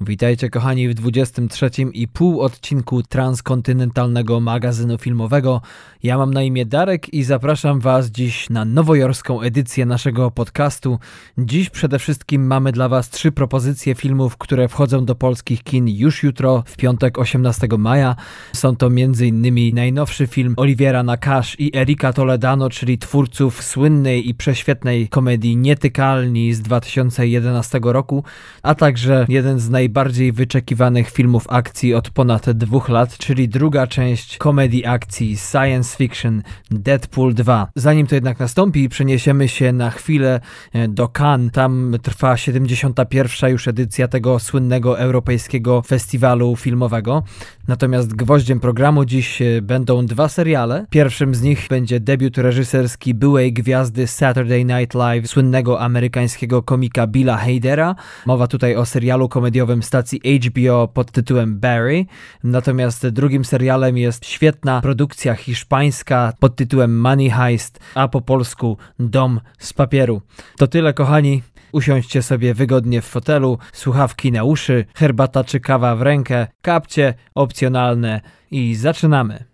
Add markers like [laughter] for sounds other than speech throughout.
Witajcie kochani w 23 i pół odcinku transkontynentalnego magazynu filmowego. Ja mam na imię Darek i zapraszam Was dziś na nowojorską edycję naszego podcastu. Dziś przede wszystkim mamy dla Was trzy propozycje filmów, które wchodzą do polskich kin już jutro, w piątek 18 maja. Są to m.in. najnowszy film Oliwiera Nakash i Erika Toledano, czyli twórców słynnej i prześwietnej komedii Nietykalni z 2011 roku, a także jeden z naj najbardziej wyczekiwanych filmów akcji od ponad dwóch lat, czyli druga część komedii akcji science fiction Deadpool 2. Zanim to jednak nastąpi, przeniesiemy się na chwilę e, do Cannes. Tam trwa 71. już edycja tego słynnego europejskiego festiwalu filmowego. Natomiast gwoździem programu dziś e, będą dwa seriale. Pierwszym z nich będzie debiut reżyserski byłej gwiazdy Saturday Night Live, słynnego amerykańskiego komika Billa Hadera. Mowa tutaj o serialu komediowym stacji HBO pod tytułem Barry. Natomiast drugim serialem jest świetna produkcja hiszpańska pod tytułem Money Heist, a po polsku Dom z papieru. To tyle, kochani. Usiądźcie sobie wygodnie w fotelu, słuchawki na uszy, herbata czy kawa w rękę, kapcie opcjonalne i zaczynamy.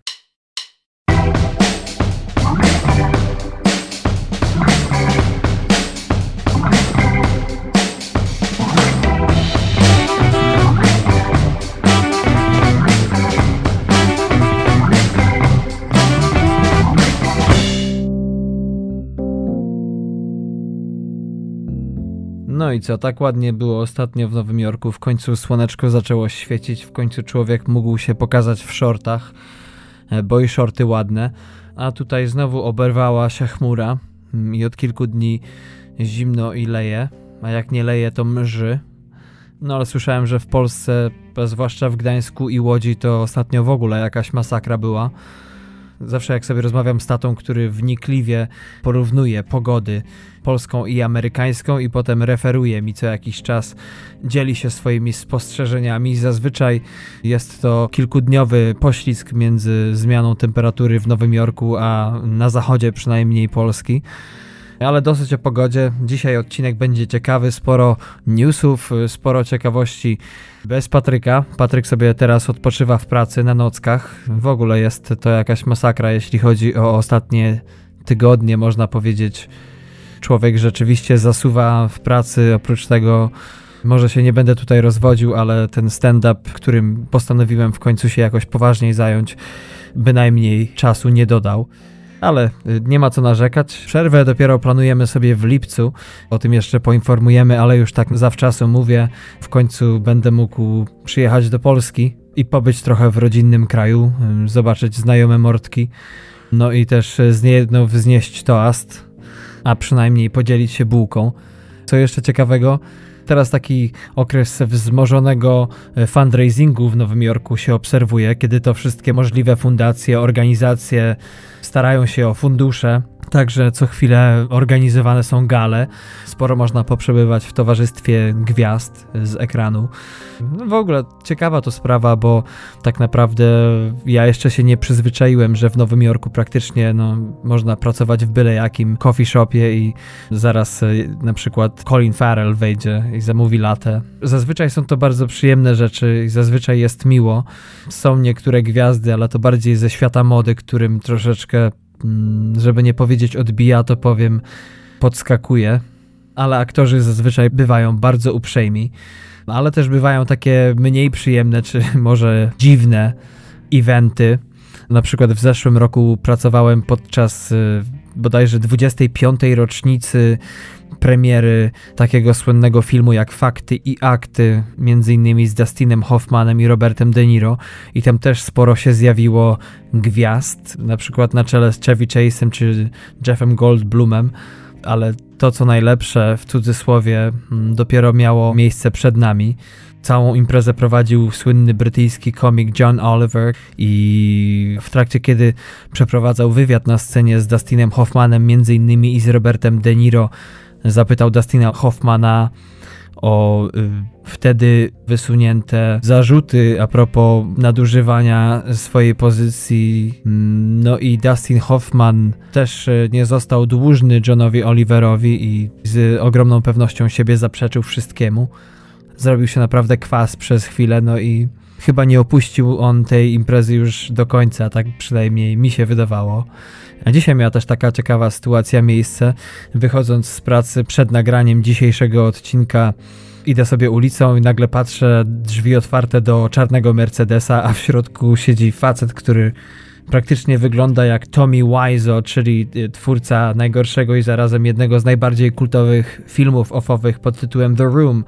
No i co, tak ładnie było ostatnio w Nowym Jorku. W końcu słoneczko zaczęło świecić, w końcu człowiek mógł się pokazać w shortach, e, bo i shorty ładne. A tutaj znowu oberwała się chmura mm, i od kilku dni zimno i leje. A jak nie leje, to mrzy. No ale słyszałem, że w Polsce, zwłaszcza w Gdańsku i Łodzi, to ostatnio w ogóle jakaś masakra była. Zawsze jak sobie rozmawiam z tatą, który wnikliwie porównuje pogody polską i amerykańską i potem referuje mi co jakiś czas, dzieli się swoimi spostrzeżeniami. Zazwyczaj jest to kilkudniowy poślizg między zmianą temperatury w Nowym Jorku, a na zachodzie przynajmniej Polski. Ale dosyć o pogodzie. Dzisiaj odcinek będzie ciekawy, sporo newsów, sporo ciekawości bez Patryka. Patryk sobie teraz odpoczywa w pracy na nockach. W ogóle jest to jakaś masakra, jeśli chodzi o ostatnie tygodnie, można powiedzieć. Człowiek rzeczywiście zasuwa w pracy, oprócz tego może się nie będę tutaj rozwodził, ale ten stand-up, którym postanowiłem w końcu się jakoś poważniej zająć, bynajmniej czasu nie dodał ale y, nie ma co narzekać. Przerwę dopiero planujemy sobie w lipcu. O tym jeszcze poinformujemy, ale już tak zawczasu mówię. W końcu będę mógł przyjechać do Polski i pobyć trochę w rodzinnym kraju, y, zobaczyć znajome mordki. No i też y, z niejedną wznieść toast, a przynajmniej podzielić się bułką. Co jeszcze ciekawego, teraz taki okres wzmożonego fundraisingu w Nowym Jorku się obserwuje, kiedy to wszystkie możliwe fundacje, organizacje starają się o fundusze, Także co chwilę organizowane są gale. Sporo można poprzebywać w towarzystwie gwiazd z ekranu. No w ogóle ciekawa to sprawa, bo tak naprawdę ja jeszcze się nie przyzwyczaiłem, że w Nowym Jorku praktycznie no, można pracować w byle jakim coffee shopie i zaraz e, na przykład Colin Farrell wejdzie i zamówi latę. Zazwyczaj są to bardzo przyjemne rzeczy i zazwyczaj jest miło. Są niektóre gwiazdy, ale to bardziej ze świata mody, którym troszeczkę żeby nie powiedzieć odbija, to powiem podskakuje, ale aktorzy zazwyczaj bywają bardzo uprzejmi, ale też bywają takie mniej przyjemne, czy [laughs] może dziwne eventy. Na przykład w zeszłym roku pracowałem podczas y, bodajże 25. rocznicy premiery takiego słynnego filmu jak Fakty i Akty, między innymi z Dustinem Hoffmanem i Robertem De Niro i tam też sporo się zjawiło gwiazd, na przykład na czele z Chevy Chase'em czy Jeffem Goldblumem, ale to co najlepsze w cudzysłowie mm, dopiero miało miejsce przed nami. Całą imprezę prowadził słynny brytyjski komik John Oliver i w trakcie kiedy przeprowadzał wywiad na scenie z Dustinem Hoffmanem między innymi i z Robertem De Niro zapytał Dustina Hoffmana o y, wtedy wysunięte zarzuty a propos nadużywania swojej pozycji. No i Dustin Hoffman też y, nie został dłużny Johnowi Oliverowi i z ogromną pewnością siebie zaprzeczył wszystkiemu. zrobił się naprawdę kwas przez chwilę, no i chyba nie opuścił on tej imprezy już do końca, tak przynajmniej mi się wydawało. A dzisiaj miała też taka ciekawa sytuacja miejsce. Wychodząc z pracy przed nagraniem dzisiejszego odcinka, idę sobie ulicą i nagle patrzę, drzwi otwarte do czarnego Mercedesa, a w środku siedzi facet, który praktycznie wygląda jak Tommy Wiseau, czyli y, twórca najgorszego i zarazem jednego z najbardziej kultowych filmów offowych pod tytułem The Room,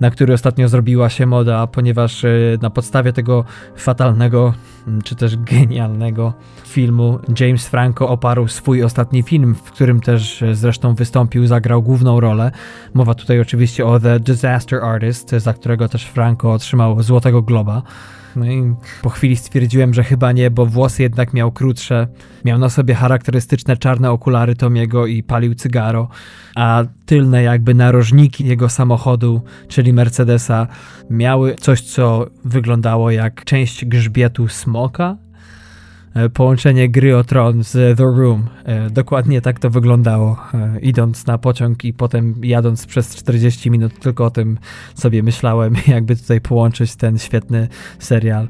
na który ostatnio zrobiła się moda, ponieważ y, na podstawie tego fatalnego, mm, czy też genialnego filmu James Franco oparł swój ostatni film, w którym też y, zresztą wystąpił, zagrał główną rolę. Mowa tutaj oczywiście o The Disaster Artist, za którego też Franco otrzymał Złotego Globa. No i po chwili stwierdziłem, że chyba nie, bo włosy jednak miał krótsze. Miał na sobie charakterystyczne czarne okulary Tomiego i palił cygaro, a tylne jakby narożniki jego samochodu, czyli Mercedesa, miały coś, co wyglądało jak część grzbietu smoka, połączenie gry o tron z The Room. E, dokładnie tak to wyglądało. E, idąc na pociąg i potem jadąc przez 40 minut, tylko o tym sobie myślałem, [laughs] jakby tutaj połączyć ten świetny serial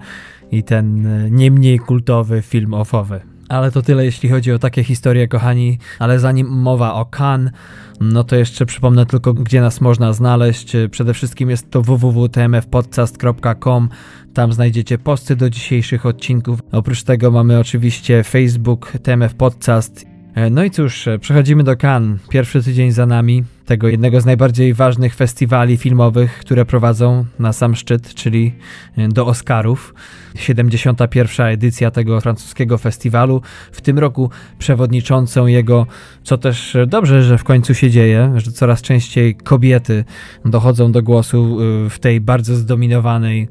i ten nie mniej kultowy film offowy. Ale to tyle, jeśli chodzi o takie historie, kochani. Ale zanim mowa o Cannes, no to jeszcze przypomnę tylko, gdzie nas można znaleźć. Przede wszystkim jest to www.tmfpodcast.com. Tam znajdziecie posty do dzisiejszych odcinków. Oprócz tego mamy oczywiście Facebook TMF Podcast E, no i cóż, e, przechodzimy do Cannes. Pierwszy tydzień za nami, tego jednego z najbardziej ważnych festiwali filmowych, które prowadzą na sam szczyt, czyli e, do Oscarów. 71. edycja tego francuskiego festiwalu. W tym roku przewodniczącą jego, co też dobrze, że w końcu się dzieje, że coraz częściej kobiety dochodzą do głosu w tej bardzo zdominowanej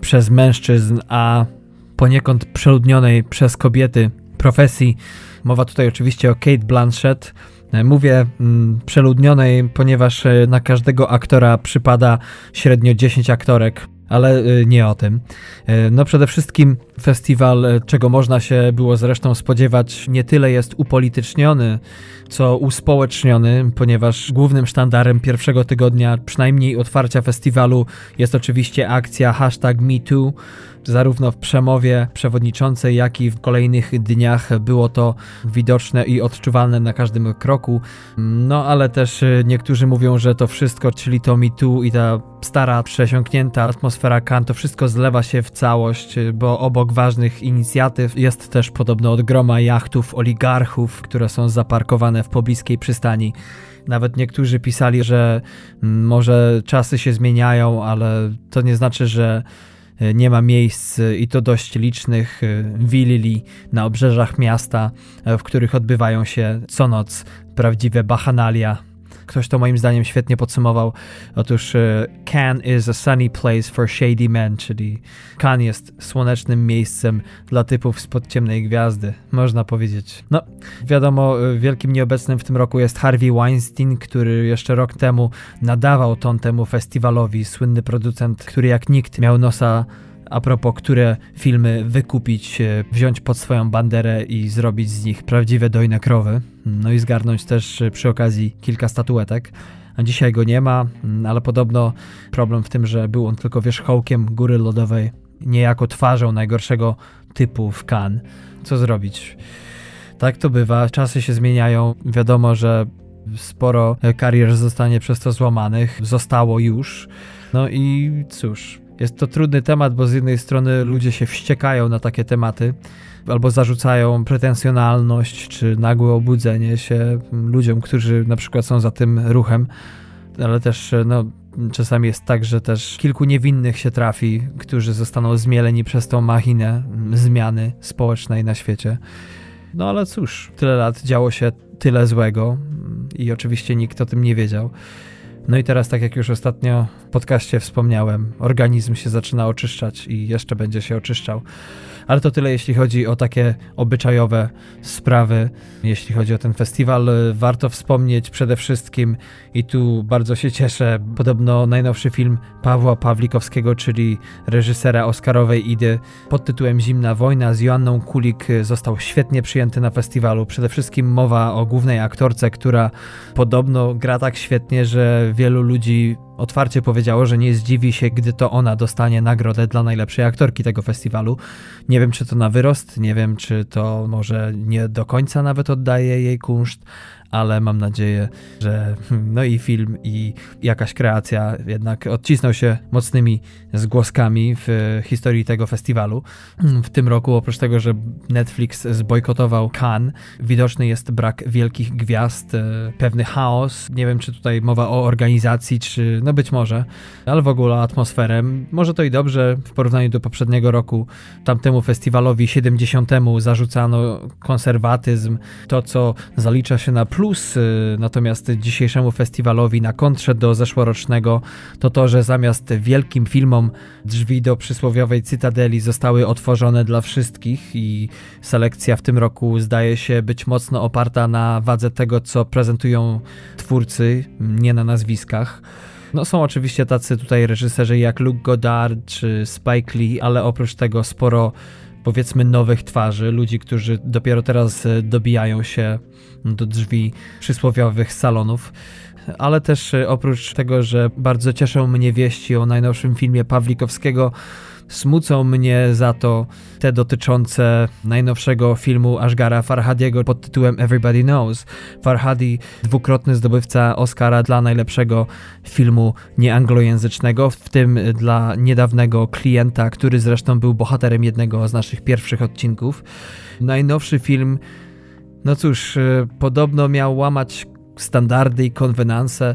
przez mężczyzn, a poniekąd przeludnionej przez kobiety profesji Mowa tutaj oczywiście o Kate Blanchett. E, mówię mm, przeludnionej, ponieważ e, na każdego aktora przypada średnio 10 aktorek, ale e, nie o tym. No przede wszystkim festiwal, czego można się było zresztą spodziewać, nie tyle jest upolityczniony, co uspołeczniony, ponieważ głównym sztandarem pierwszego tygodnia, przynajmniej otwarcia festiwalu, jest oczywiście akcja hashtag MeToo, zarówno w przemowie przewodniczącej, jak i w kolejnych dniach było to widoczne i odczuwalne na każdym kroku. No ale też y, niektórzy mówią, że to wszystko, czyli to mi tu i ta stara, przesiąknięta atmosfera Kan, to wszystko zlewa się w całość, y, bo obok ważnych inicjatyw jest też podobno od groma jachtów oligarchów, które są zaparkowane w pobliskiej przystani. Nawet niektórzy pisali, że mm, może czasy się zmieniają, ale to nie znaczy, że E, nie ma miejsc e, i to dość licznych e, willi na obrzeżach miasta, w których odbywają się co noc prawdziwe bachanalia Ktoś to moim zdaniem świetnie podsumował. Otóż e, Cannes is a sunny place for shady men, czyli Cannes jest słonecznym miejscem dla typów spod ciemnej gwiazdy, można powiedzieć. No, wiadomo, e, wielkim nieobecnym w tym roku jest Harvey Weinstein, który jeszcze rok temu nadawał ton temu festiwalowi, słynny producent, który jak nikt miał nosa a propos, które filmy wykupić, e, wziąć pod swoją banderę i zrobić z nich prawdziwe dojne krowy. No i zgarnąć też e, przy okazji kilka statuetek. A dzisiaj go nie ma, mm, ale podobno problem w tym, że był on tylko wierzchołkiem góry lodowej, niejako twarzą najgorszego typu w Cannes. Co zrobić? Tak to bywa, czasy się zmieniają. Wiadomo, że sporo karier zostanie przez to złamanych. Zostało już. No i cóż, jest to trudny temat, bo z jednej strony ludzie się wściekają na takie tematy, albo zarzucają pretensjonalność czy nagłe obudzenie się ludziom, którzy na przykład są za tym ruchem, ale też no, czasami jest tak, że też kilku niewinnych się trafi, którzy zostaną zmieleni przez tą machinę zmiany społecznej na świecie. No ale cóż, tyle lat działo się tyle złego i oczywiście nikt o tym nie wiedział. No i teraz, tak jak już ostatnio w podcaście wspomniałem, organizm się zaczyna oczyszczać i jeszcze będzie się oczyszczał. Ale to tyle, jeśli chodzi o takie obyczajowe sprawy. Jeśli chodzi o ten festiwal, warto wspomnieć przede wszystkim, i tu bardzo się cieszę, podobno najnowszy film Pawła Pawlikowskiego, czyli reżysera Oscarowej Idy pod tytułem Zimna Wojna z Joanną Kulik został świetnie przyjęty na festiwalu. Przede wszystkim mowa o głównej aktorce, która podobno gra tak świetnie, że wielu ludzi otwarcie powiedziało, że nie zdziwi się, gdy to ona dostanie nagrodę dla najlepszej aktorki tego festiwalu. Nie wiem, czy to na wyrost, nie wiem, czy to może nie do końca nawet oddaje jej kunszt, ale mam nadzieję, że no i film, i jakaś kreacja jednak odcisnął się mocnymi zgłoskami w historii tego festiwalu. W tym roku, oprócz tego, że Netflix zbojkotował Cannes, widoczny jest brak wielkich gwiazd, e, pewny chaos. Nie wiem, czy tutaj mowa o organizacji, czy no być może, ale w ogóle atmosferę. Może to i dobrze w porównaniu do poprzedniego roku. Tamtemu festiwalowi 70. zarzucano konserwatyzm, to co zalicza się na plus plus y, natomiast dzisiejszemu festiwalowi na kontrze do zeszłorocznego to to, że zamiast wielkim filmom drzwi do przysłowiowej cytadeli zostały otworzone dla wszystkich i selekcja w tym roku zdaje się być mocno oparta na wadze tego, co prezentują twórcy, nie na nazwiskach. No są oczywiście tacy tutaj reżyserzy jak Luke Goddard czy Spike Lee, ale oprócz tego sporo powiedzmy nowych twarzy, ludzi, którzy dopiero teraz e, dobijają się do drzwi przysłowiowych salonów. Ale też e, oprócz tego, że bardzo cieszą mnie wieści o najnowszym filmie Pawlikowskiego, Smucą mnie za to te dotyczące najnowszego filmu Ashgara Farhadiego pod tytułem Everybody Knows. Farhadi, dwukrotny zdobywca Oscara dla najlepszego filmu nieanglojęzycznego, w tym dla niedawnego klienta, który zresztą był bohaterem jednego z naszych pierwszych odcinków. Najnowszy film, no cóż, e, podobno miał łamać standardy i konwenanse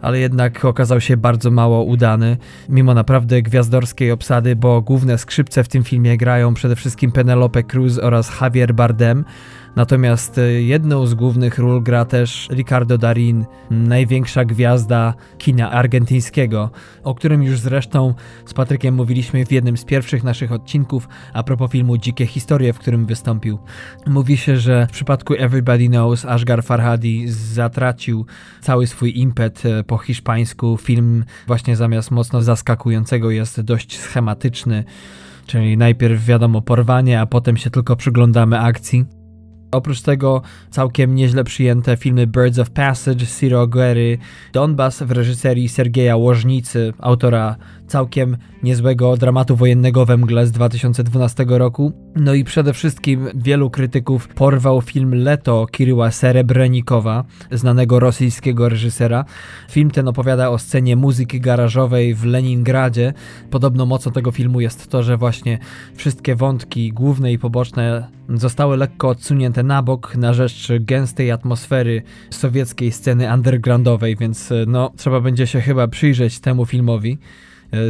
ale jednak okazał się bardzo mało udany, mimo naprawdę gwiazdorskiej obsady, bo główne skrzypce w tym filmie grają przede wszystkim Penelope Cruz oraz Javier Bardem, Natomiast e, jedną z głównych ról gra też Ricardo Darin, największa gwiazda kina argentyńskiego, o którym już zresztą z Patrykiem mówiliśmy w jednym z pierwszych naszych odcinków a propos filmu Dzikie Historie, w którym wystąpił. Mówi się, że w przypadku Everybody Knows Ashgar Farhadi zatracił cały swój impet e, po hiszpańsku. Film właśnie zamiast mocno zaskakującego jest dość schematyczny. Czyli najpierw wiadomo porwanie, a potem się tylko przyglądamy akcji. Oprócz tego całkiem nieźle przyjęte filmy Birds of Passage, Ciro Guerry, Donbass w reżyserii Sergeja Łożnicy, autora całkiem niezłego dramatu wojennego we mgle z 2012 roku. No i przede wszystkim wielu krytyków porwał film Leto Kiryła Serebrenikowa, znanego rosyjskiego reżysera. Film ten opowiada o scenie muzyki garażowej w Leningradzie. Podobno mocą tego filmu jest to, że właśnie wszystkie wątki główne i poboczne zostały lekko odsunięte na bok na rzecz gęstej atmosfery sowieckiej sceny undergroundowej, więc no trzeba będzie się chyba przyjrzeć temu filmowi.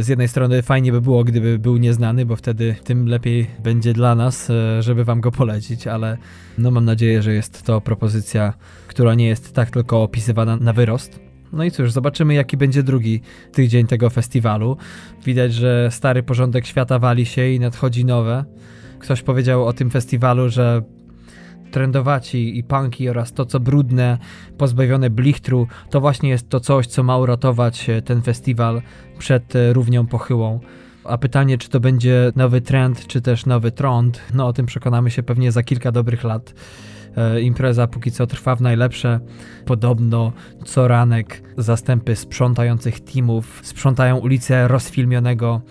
Z jednej strony fajnie by było, gdyby był nieznany, bo wtedy tym lepiej będzie dla nas, e, żeby wam go polecić, ale no mam nadzieję, że jest to propozycja, która nie jest tak tylko opisywana na wyrost. No i cóż, zobaczymy jaki będzie drugi tydzień tego festiwalu. Widać, że stary porządek świata wali się i nadchodzi nowe. Ktoś powiedział o tym festiwalu, że trendowaci i punki oraz to co brudne, pozbawione blichtru, to właśnie jest to coś, co ma uratować e, ten festiwal przed e, równią pochyłą. A pytanie, czy to będzie nowy trend, czy też nowy trend, no o tym przekonamy się pewnie za kilka dobrych lat. E, impreza póki co trwa w najlepsze. Podobno co ranek zastępy sprzątających teamów sprzątają ulicę rozfilmionego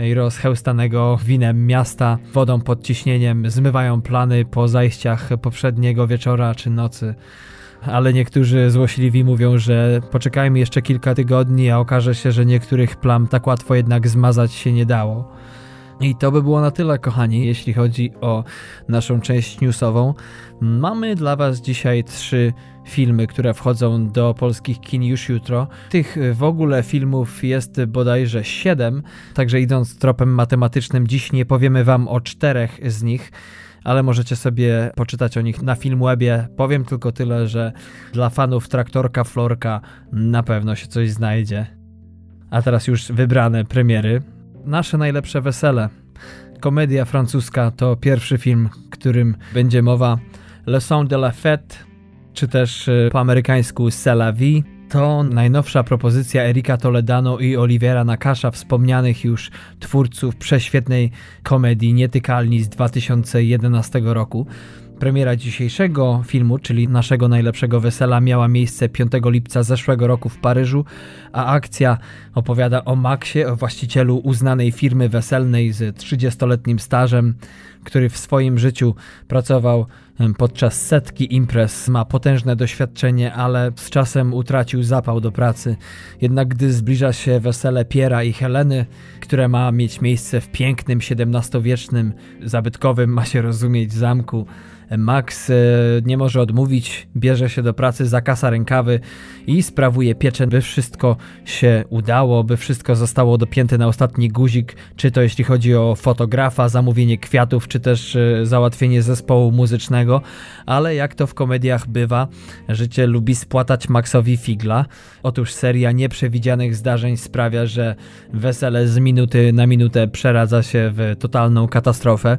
i rozchełstanego winem miasta, wodą pod ciśnieniem, zmywają plany po zajściach poprzedniego wieczora czy nocy. Ale niektórzy złośliwi mówią, że poczekajmy jeszcze kilka tygodni, a okaże się, że niektórych plam tak łatwo jednak zmazać się nie dało. I to by było na tyle, kochani, jeśli chodzi o naszą część newsową. Mamy dla Was dzisiaj trzy filmy, które wchodzą do polskich kin już jutro. Tych w ogóle filmów jest bodajże siedem, także idąc tropem matematycznym, dziś nie powiemy Wam o czterech z nich ale możecie sobie poczytać o nich na Filmwebie. Powiem tylko tyle, że dla fanów Traktorka Florka na pewno się coś znajdzie. A teraz już wybrane premiery. Nasze najlepsze wesele. Komedia francuska to pierwszy film, którym będzie mowa. Leçon de la Fête, czy też y, po amerykańsku C'est la vie. To najnowsza propozycja Erika Toledano i Olivera Nakasza, wspomnianych już twórców prześwietnej komedii Nietykalni z 2011 roku. Premiera dzisiejszego filmu, czyli naszego najlepszego wesela, miała miejsce 5 lipca zeszłego roku w Paryżu, a akcja opowiada o Maxie, o właścicielu uznanej firmy weselnej z 30-letnim stażem, który w swoim życiu pracował podczas setki imprez, ma potężne doświadczenie, ale z czasem utracił zapał do pracy. Jednak gdy zbliża się wesele Piera i Heleny, które ma mieć miejsce w pięknym XVII-wiecznym, zabytkowym, ma się rozumieć, zamku, Max e, nie może odmówić, bierze się do pracy, zakasa rękawy i sprawuje pieczę, by wszystko się udało, by wszystko zostało dopięte na ostatni guzik, czy to jeśli chodzi o fotografa, zamówienie kwiatów, czy też e, załatwienie zespołu muzycznego, ale jak to w komediach bywa, życie lubi spłatać Maxowi figla. Otóż seria nieprzewidzianych zdarzeń sprawia, że wesele z minuty na minutę przeradza się w totalną katastrofę.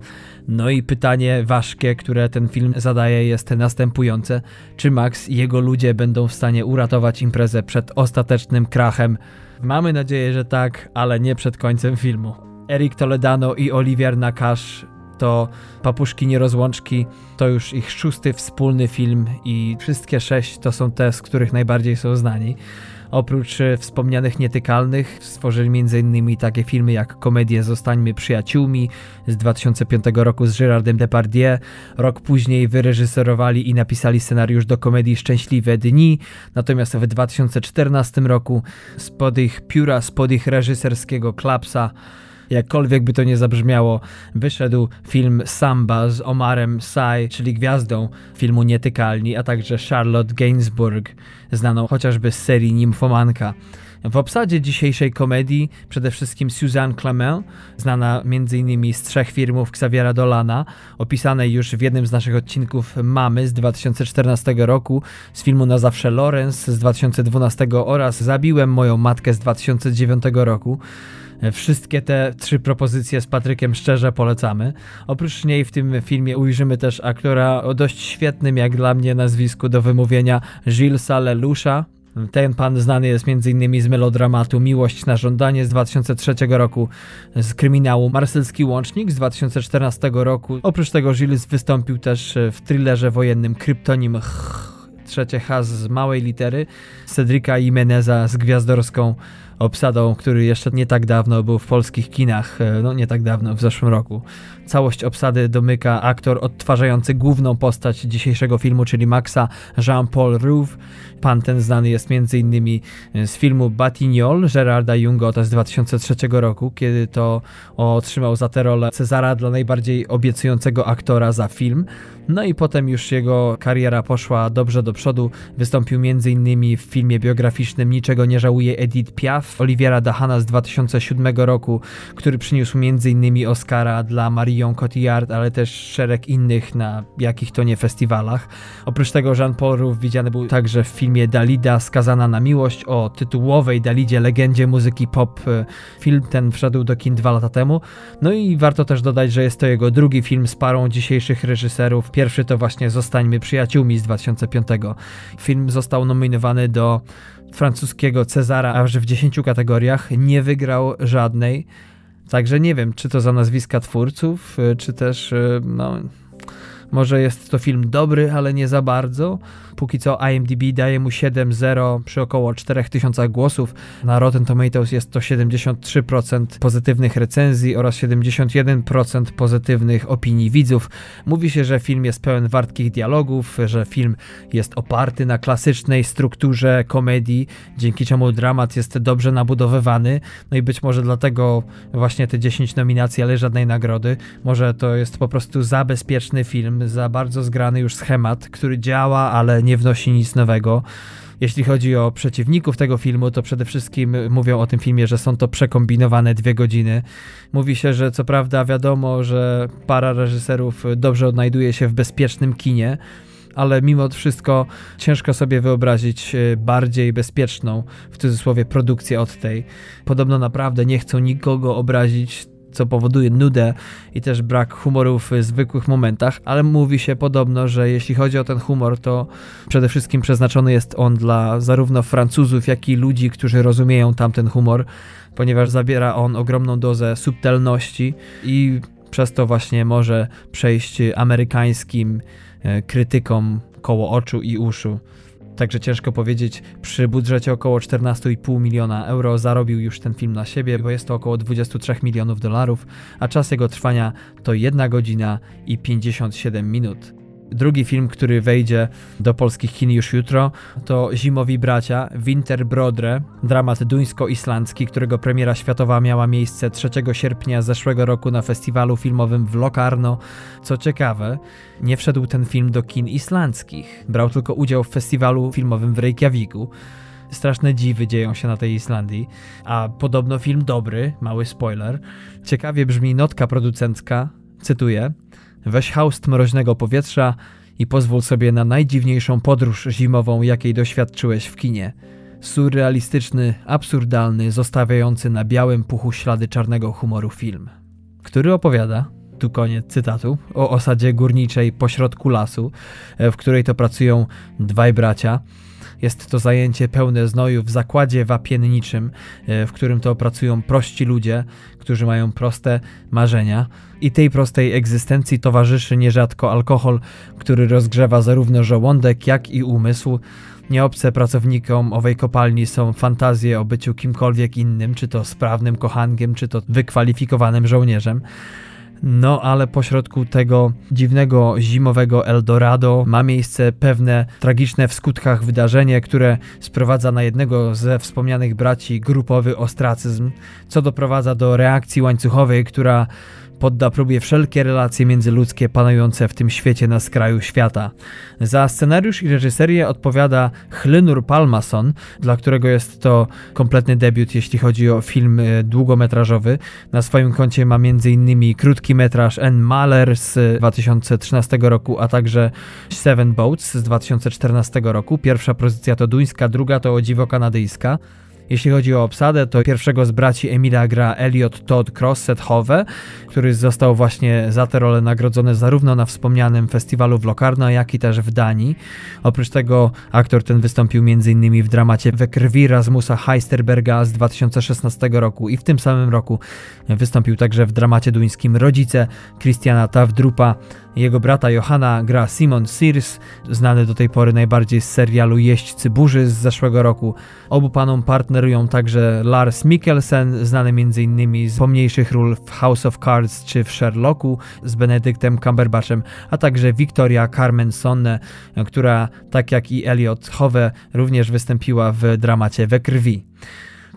No i pytanie ważkie, które ten film zadaje, jest następujące: czy Max i jego ludzie będą w stanie uratować imprezę przed ostatecznym krachem? Mamy nadzieję, że tak, ale nie przed końcem filmu. Eric Toledano i Olivier Nakash to Papuszki Nierozłączki, to już ich szósty wspólny film i wszystkie sześć to są te, z których najbardziej są znani. Oprócz e, wspomnianych nietykalnych stworzyli m.in. takie filmy jak komedię Zostańmy przyjaciółmi z 2005 roku z Gérardem Depardieu. Rok później wyreżyserowali i napisali scenariusz do komedii Szczęśliwe Dni. Natomiast w 2014 roku spod ich pióra, spod ich reżyserskiego klapsa jakkolwiek by to nie zabrzmiało, wyszedł film Samba z Omarem Sy, czyli gwiazdą filmu Nietykalni, a także Charlotte Gainsbourg, znaną chociażby z serii Nimfomanka. W obsadzie dzisiejszej komedii przede wszystkim Suzanne Clement, znana m.in. z trzech filmów Xaviera Dolana, opisanej już w jednym z naszych odcinków Mamy z 2014 roku, z filmu Na zawsze Lawrence z 2012 oraz Zabiłem moją matkę z 2009 roku. Wszystkie te trzy propozycje z Patrykiem szczerze polecamy. Oprócz niej w tym filmie ujrzymy też aktora o dość świetnym jak dla mnie nazwisku do wymówienia Gilesa Leloucha. Ten pan znany jest m.in. z melodramatu Miłość na żądanie z 2003 roku, z kryminału Marselski Łącznik z 2014 roku. Oprócz tego Gilles wystąpił też w thrillerze wojennym Kryptonim trzecie H z małej litery, Cedrika Jimeneza z gwiazdorską obsadą, który jeszcze nie tak dawno był w polskich kinach, e, no nie tak dawno, w zeszłym roku. Całość obsady domyka aktor odtwarzający główną postać dzisiejszego filmu, czyli Maxa Jean-Paul Rouve. Pan ten znany jest m.in. z filmu Batignol Gerarda Jungota z 2003 roku, kiedy to otrzymał za tę rolę Cezara dla najbardziej obiecującego aktora za film. No i potem już jego kariera poszła dobrze do przodu. Wystąpił m.in. w filmie biograficznym Niczego nie żałuje Edith Piaf Oliviera Dahana z 2007 roku, który przyniósł m.in. Oscara dla Marion Cotillard, ale też szereg innych na jakich to nie festiwalach. Oprócz tego Jean Paul widziany był także w filmie Dalida Skazana na miłość o tytułowej Dalidzie legendzie muzyki pop. Film ten wszedł do kin dwa lata temu. No i warto też dodać, że jest to jego drugi film z parą dzisiejszych reżyserów. Pierwszy to właśnie Zostańmy przyjaciółmi z 2005. Film został nominowany do francuskiego Cezara aż w 10 kategoriach, nie wygrał żadnej. Także nie wiem, czy to za nazwiska twórców, czy też no, może jest to film dobry, ale nie za bardzo. Póki co IMDb daje mu 7.0 przy około 4000 głosów. Na Rotten Tomatoes jest to 73% pozytywnych recenzji oraz 71% pozytywnych opinii widzów. Mówi się, że film jest pełen wartkich dialogów, że film jest oparty na klasycznej strukturze komedii, dzięki czemu dramat jest dobrze nabudowywany. No i być może dlatego właśnie te 10 nominacji, ale żadnej nagrody. Może to jest po prostu za bezpieczny film, za bardzo zgrany już schemat, który działa, ale nie wnosi nic nowego. Jeśli chodzi o przeciwników tego filmu, to przede wszystkim mówią o tym filmie, że są to przekombinowane dwie godziny. Mówi się, że co prawda wiadomo, że para reżyserów dobrze odnajduje się w bezpiecznym kinie, ale mimo wszystko ciężko sobie wyobrazić e, bardziej bezpieczną, w cudzysłowie, produkcję od tej. Podobno naprawdę nie chcą nikogo obrazić, co powoduje nudę i też brak humoru w zwykłych momentach, ale mówi się podobno, że jeśli chodzi o ten humor, to przede wszystkim przeznaczony jest on dla zarówno Francuzów, jak i ludzi, którzy rozumieją tamten humor, ponieważ zabiera on ogromną dozę subtelności i przez to właśnie może przejść amerykańskim e, krytykom koło oczu i uszu. Także ciężko powiedzieć, przy budżecie około 14,5 miliona euro zarobił już ten film na siebie, bo jest to około 23 milionów dolarów, a czas jego trwania to 1 godzina i 57 minut. Drugi film, który wejdzie do polskich kin już jutro, to Zimowi Bracia, Winter Brodre, dramat duńsko-islandzki, którego premiera światowa miała miejsce 3 sierpnia zeszłego roku na festiwalu filmowym w Locarno. Co ciekawe, nie wszedł ten film do kin islandzkich, brał tylko udział w festiwalu filmowym w Reykjaviku straszne dziwy dzieją się na tej Islandii, a podobno film dobry, mały spoiler. Ciekawie brzmi notka producencka, cytuję: Weź haust mroźnego powietrza i pozwól sobie na najdziwniejszą podróż zimową, jakiej doświadczyłeś w kinie. Surrealistyczny, absurdalny, zostawiający na białym puchu ślady czarnego humoru film, który opowiada, tu koniec cytatu, o osadzie górniczej pośrodku lasu, w której to pracują dwaj bracia, jest to zajęcie pełne znoju w zakładzie wapienniczym, e, w którym to pracują prości ludzie, którzy mają proste marzenia. I tej prostej egzystencji towarzyszy nierzadko alkohol, który rozgrzewa zarówno żołądek, jak i umysł. Nieobce pracownikom owej kopalni są fantazje o byciu kimkolwiek innym, czy to sprawnym kochankiem, czy to wykwalifikowanym żołnierzem. No ale pośrodku tego dziwnego zimowego Eldorado ma miejsce pewne tragiczne w skutkach wydarzenie, które sprowadza na jednego ze wspomnianych braci grupowy ostracyzm, co doprowadza do reakcji łańcuchowej, która podda próbie wszelkie relacje międzyludzkie panujące w tym świecie na skraju świata. Za scenariusz i reżyserię odpowiada Hlynur Palmason, dla którego jest to kompletny debiut, jeśli chodzi o film e, długometrażowy. Na swoim koncie ma m.in. krótki metraż N. Mahler z 2013 roku, a także Seven Boats z 2014 roku. Pierwsza pozycja to duńska, druga to o dziwo kanadyjska. Jeśli chodzi o obsadę, to pierwszego z braci Emila gra Elliot Todd Crosset Hove, który został właśnie za tę rolę nagrodzony zarówno na wspomnianym festiwalu w Locarno, jak i też w Danii. Oprócz tego aktor ten wystąpił m.in. w dramacie We krwi Rasmusa Heisterberga z 2016 roku i w tym samym roku wystąpił także w dramacie duńskim Rodzice Christiana Tavdrupa. Jego brata Johanna gra Simon Sears, znany do tej pory najbardziej z serialu Jeźdźcy burzy z zeszłego roku. Obu panom partnerują także Lars Mikkelsen, znany m.in. z pomniejszych ról w House of Cards czy w Sherlocku z Benedyktem Cumberbatchem, a także Victoria Carmen Sonne, która tak jak i Elliot Hove również wystąpiła w dramacie We krwi.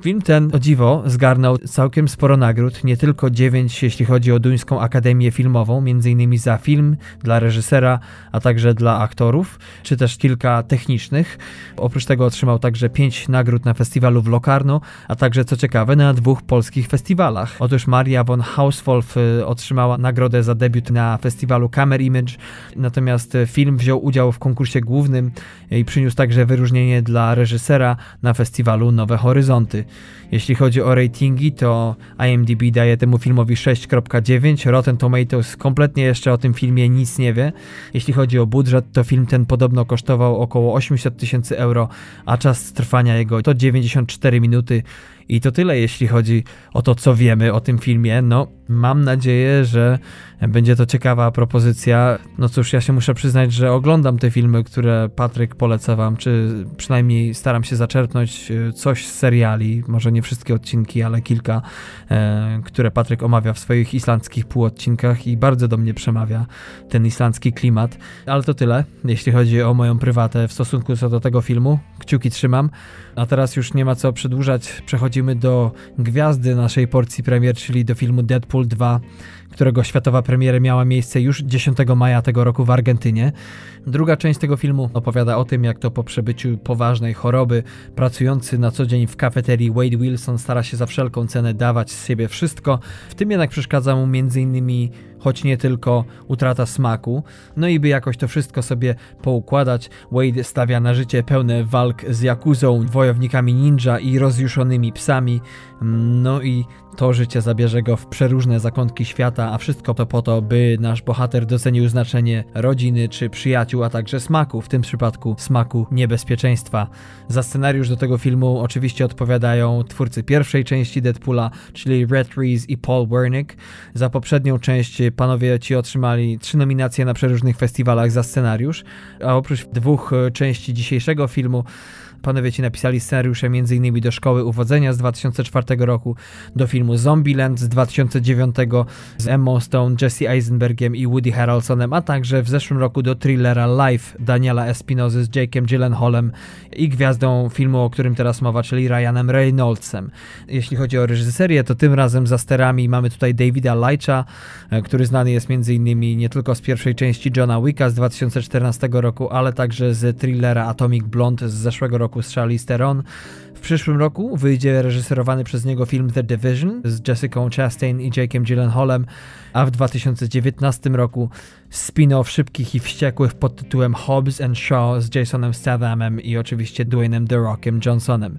Film ten, o dziwo, zgarnął całkiem sporo nagród, nie tylko 9 jeśli chodzi o Duńską Akademię Filmową, m.in. za film, dla reżysera, a także dla aktorów, czy też kilka technicznych. Oprócz tego otrzymał także 5 nagród na festiwalu w Locarno, a także, co ciekawe, na dwóch polskich festiwalach. Otóż Maria von Hauswolf y, otrzymała nagrodę za debiut na festiwalu Camera Image, natomiast film wziął udział w konkursie głównym i przyniósł także wyróżnienie dla reżysera na festiwalu Nowe Horyzonty. Jeśli chodzi o ratingi, to IMDb daje temu filmowi 6.9, Rotten Tomatoes kompletnie jeszcze o tym filmie nic nie wie. Jeśli chodzi o budżet, to film ten podobno kosztował około 800 tysięcy euro, a czas trwania jego to 94 minuty. I to tyle, jeśli chodzi o to, co wiemy o tym filmie. No, mam nadzieję, że będzie to ciekawa propozycja. No cóż, ja się muszę przyznać, że oglądam te filmy, które Patryk poleca wam, czy przynajmniej staram się zaczerpnąć e, coś z seriali, może nie wszystkie odcinki, ale kilka, e, które Patryk omawia w swoich islandzkich półodcinkach i bardzo do mnie przemawia ten islandzki klimat. Ale to tyle, jeśli chodzi o moją prywatę w stosunku co do tego filmu. Kciuki trzymam. A teraz już nie ma co przedłużać. Przechodzimy do gwiazdy naszej porcji premier, czyli do filmu Deadpool 2 którego światowa premiera miała miejsce już 10 maja tego roku w Argentynie. Druga część tego filmu opowiada o tym, jak to po przebyciu poważnej choroby, pracujący na co dzień w kafeterii Wade Wilson stara się za wszelką cenę dawać z siebie wszystko. W tym jednak przeszkadza mu m.in choć nie tylko utrata smaku. No i by jakoś to wszystko sobie poukładać, Wade stawia na życie pełne walk z Jakuzą, wojownikami ninja i rozjuszonymi psami. No i To życie zabierze go w przeróżne zakątki świata, a wszystko to po to, by nasz bohater docenił znaczenie rodziny czy przyjaciół, a także smaku, w tym przypadku smaku niebezpieczeństwa. Za scenariusz do tego filmu oczywiście odpowiadają twórcy pierwszej części Deadpoola, czyli Red Reese i Paul Wernick. Za poprzednią część panowie ci otrzymali trzy nominacje na przeróżnych festiwalach za scenariusz, a oprócz dwóch części dzisiejszego filmu Panowie ci napisali scenariusze m.in. do Szkoły Uwodzenia z 2004 roku, do filmu Zombieland z 2009 z Emma Stone, Jesse Eisenbergiem i Woody Harrelsonem, a także w zeszłym roku do thrillera Life Daniela Espinozy z Jake'em Gyllenhaalem i gwiazdą filmu, o którym teraz mowa, czyli Ryanem Reynoldsem. Jeśli chodzi o reżyserię, to tym razem za sterami mamy tutaj Davida Leitcha, e, który znany jest m.in. nie tylko z pierwszej części Johna Wicka z 2014 roku, ale także z thrillera Atomic Blonde z zeszłego roku roku z Charlize Theron. W przyszłym roku wyjdzie reżyserowany przez niego film The Division z Jessica Chastain i Jake'em Gyllenhaalem, a w 2019 roku spin-off Szybkich i Wściekłych pod tytułem Hobbs and Shaw z Jasonem Stathamem i oczywiście Dwaynem The Rockiem Johnsonem.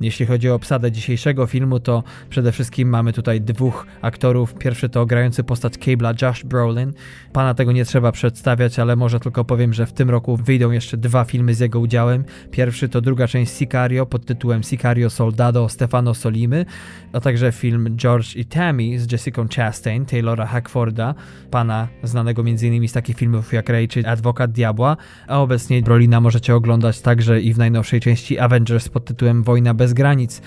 Jeśli chodzi o obsadę dzisiejszego filmu, to przede wszystkim mamy tutaj dwóch aktorów. Pierwszy to grający postać Cable'a Josh Brolin. Pana tego nie trzeba przedstawiać, ale może tylko powiem, że w tym roku wyjdą jeszcze dwa filmy z jego udziałem. Pierwszy to druga część Sicario pod tytułem Sicario Soldado Stefano Solimy, a także film George i Tammy z Jessica Chastain, Taylora Hackforda, pana znanego m.in. z takich filmów jak Ray czy Adwokat Diabła, a obecnie Brolina możecie oglądać także i w najnowszej części Avengers pod tytułem Wojna bez bez granic.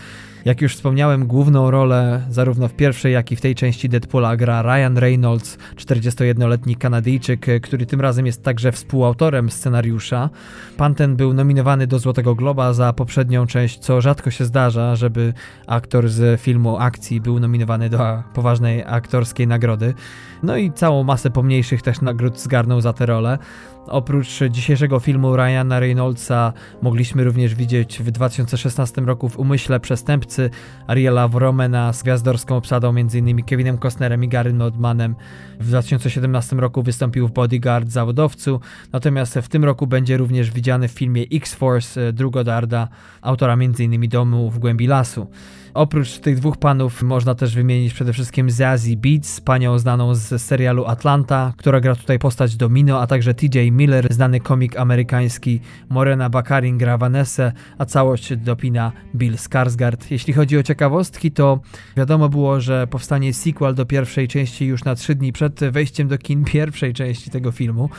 Jak już wspomniałem, główną rolę zarówno w pierwszej, jak i w tej części Deadpoola gra Ryan Reynolds, 41-letni Kanadyjczyk, który tym razem jest także współautorem scenariusza. Pan ten był nominowany do Złotego Globa za poprzednią część, co rzadko się zdarza, żeby aktor z filmu akcji był nominowany do poważnej aktorskiej nagrody. No i całą masę pomniejszych też nagród zgarnął za tę rolę. Oprócz dzisiejszego filmu Ryana Reynoldsa mogliśmy również widzieć w 2016 roku w Umyśle Przestępcy Ariela Wromena z gwiazdorską obsadą m.in. Kevinem Costnerem i Gary Nodmanem. W 2017 roku wystąpił w Bodyguard zawodowcu, natomiast w tym roku będzie również widziany w filmie X-Force Drugodarda, autora m.in. Domu w głębi lasu. Oprócz tych dwóch panów można też wymienić przede wszystkim Zazie Beats, panią znaną z serialu Atlanta, która gra tutaj postać Domino, a także TJ Miller, znany komik amerykański, Morena Bakarin gra Vanessa, a całość dopina Bill Skarsgård. Jeśli chodzi o ciekawostki, to wiadomo było, że powstanie sequel do pierwszej części już na trzy dni przed wejściem do kin pierwszej części tego filmu.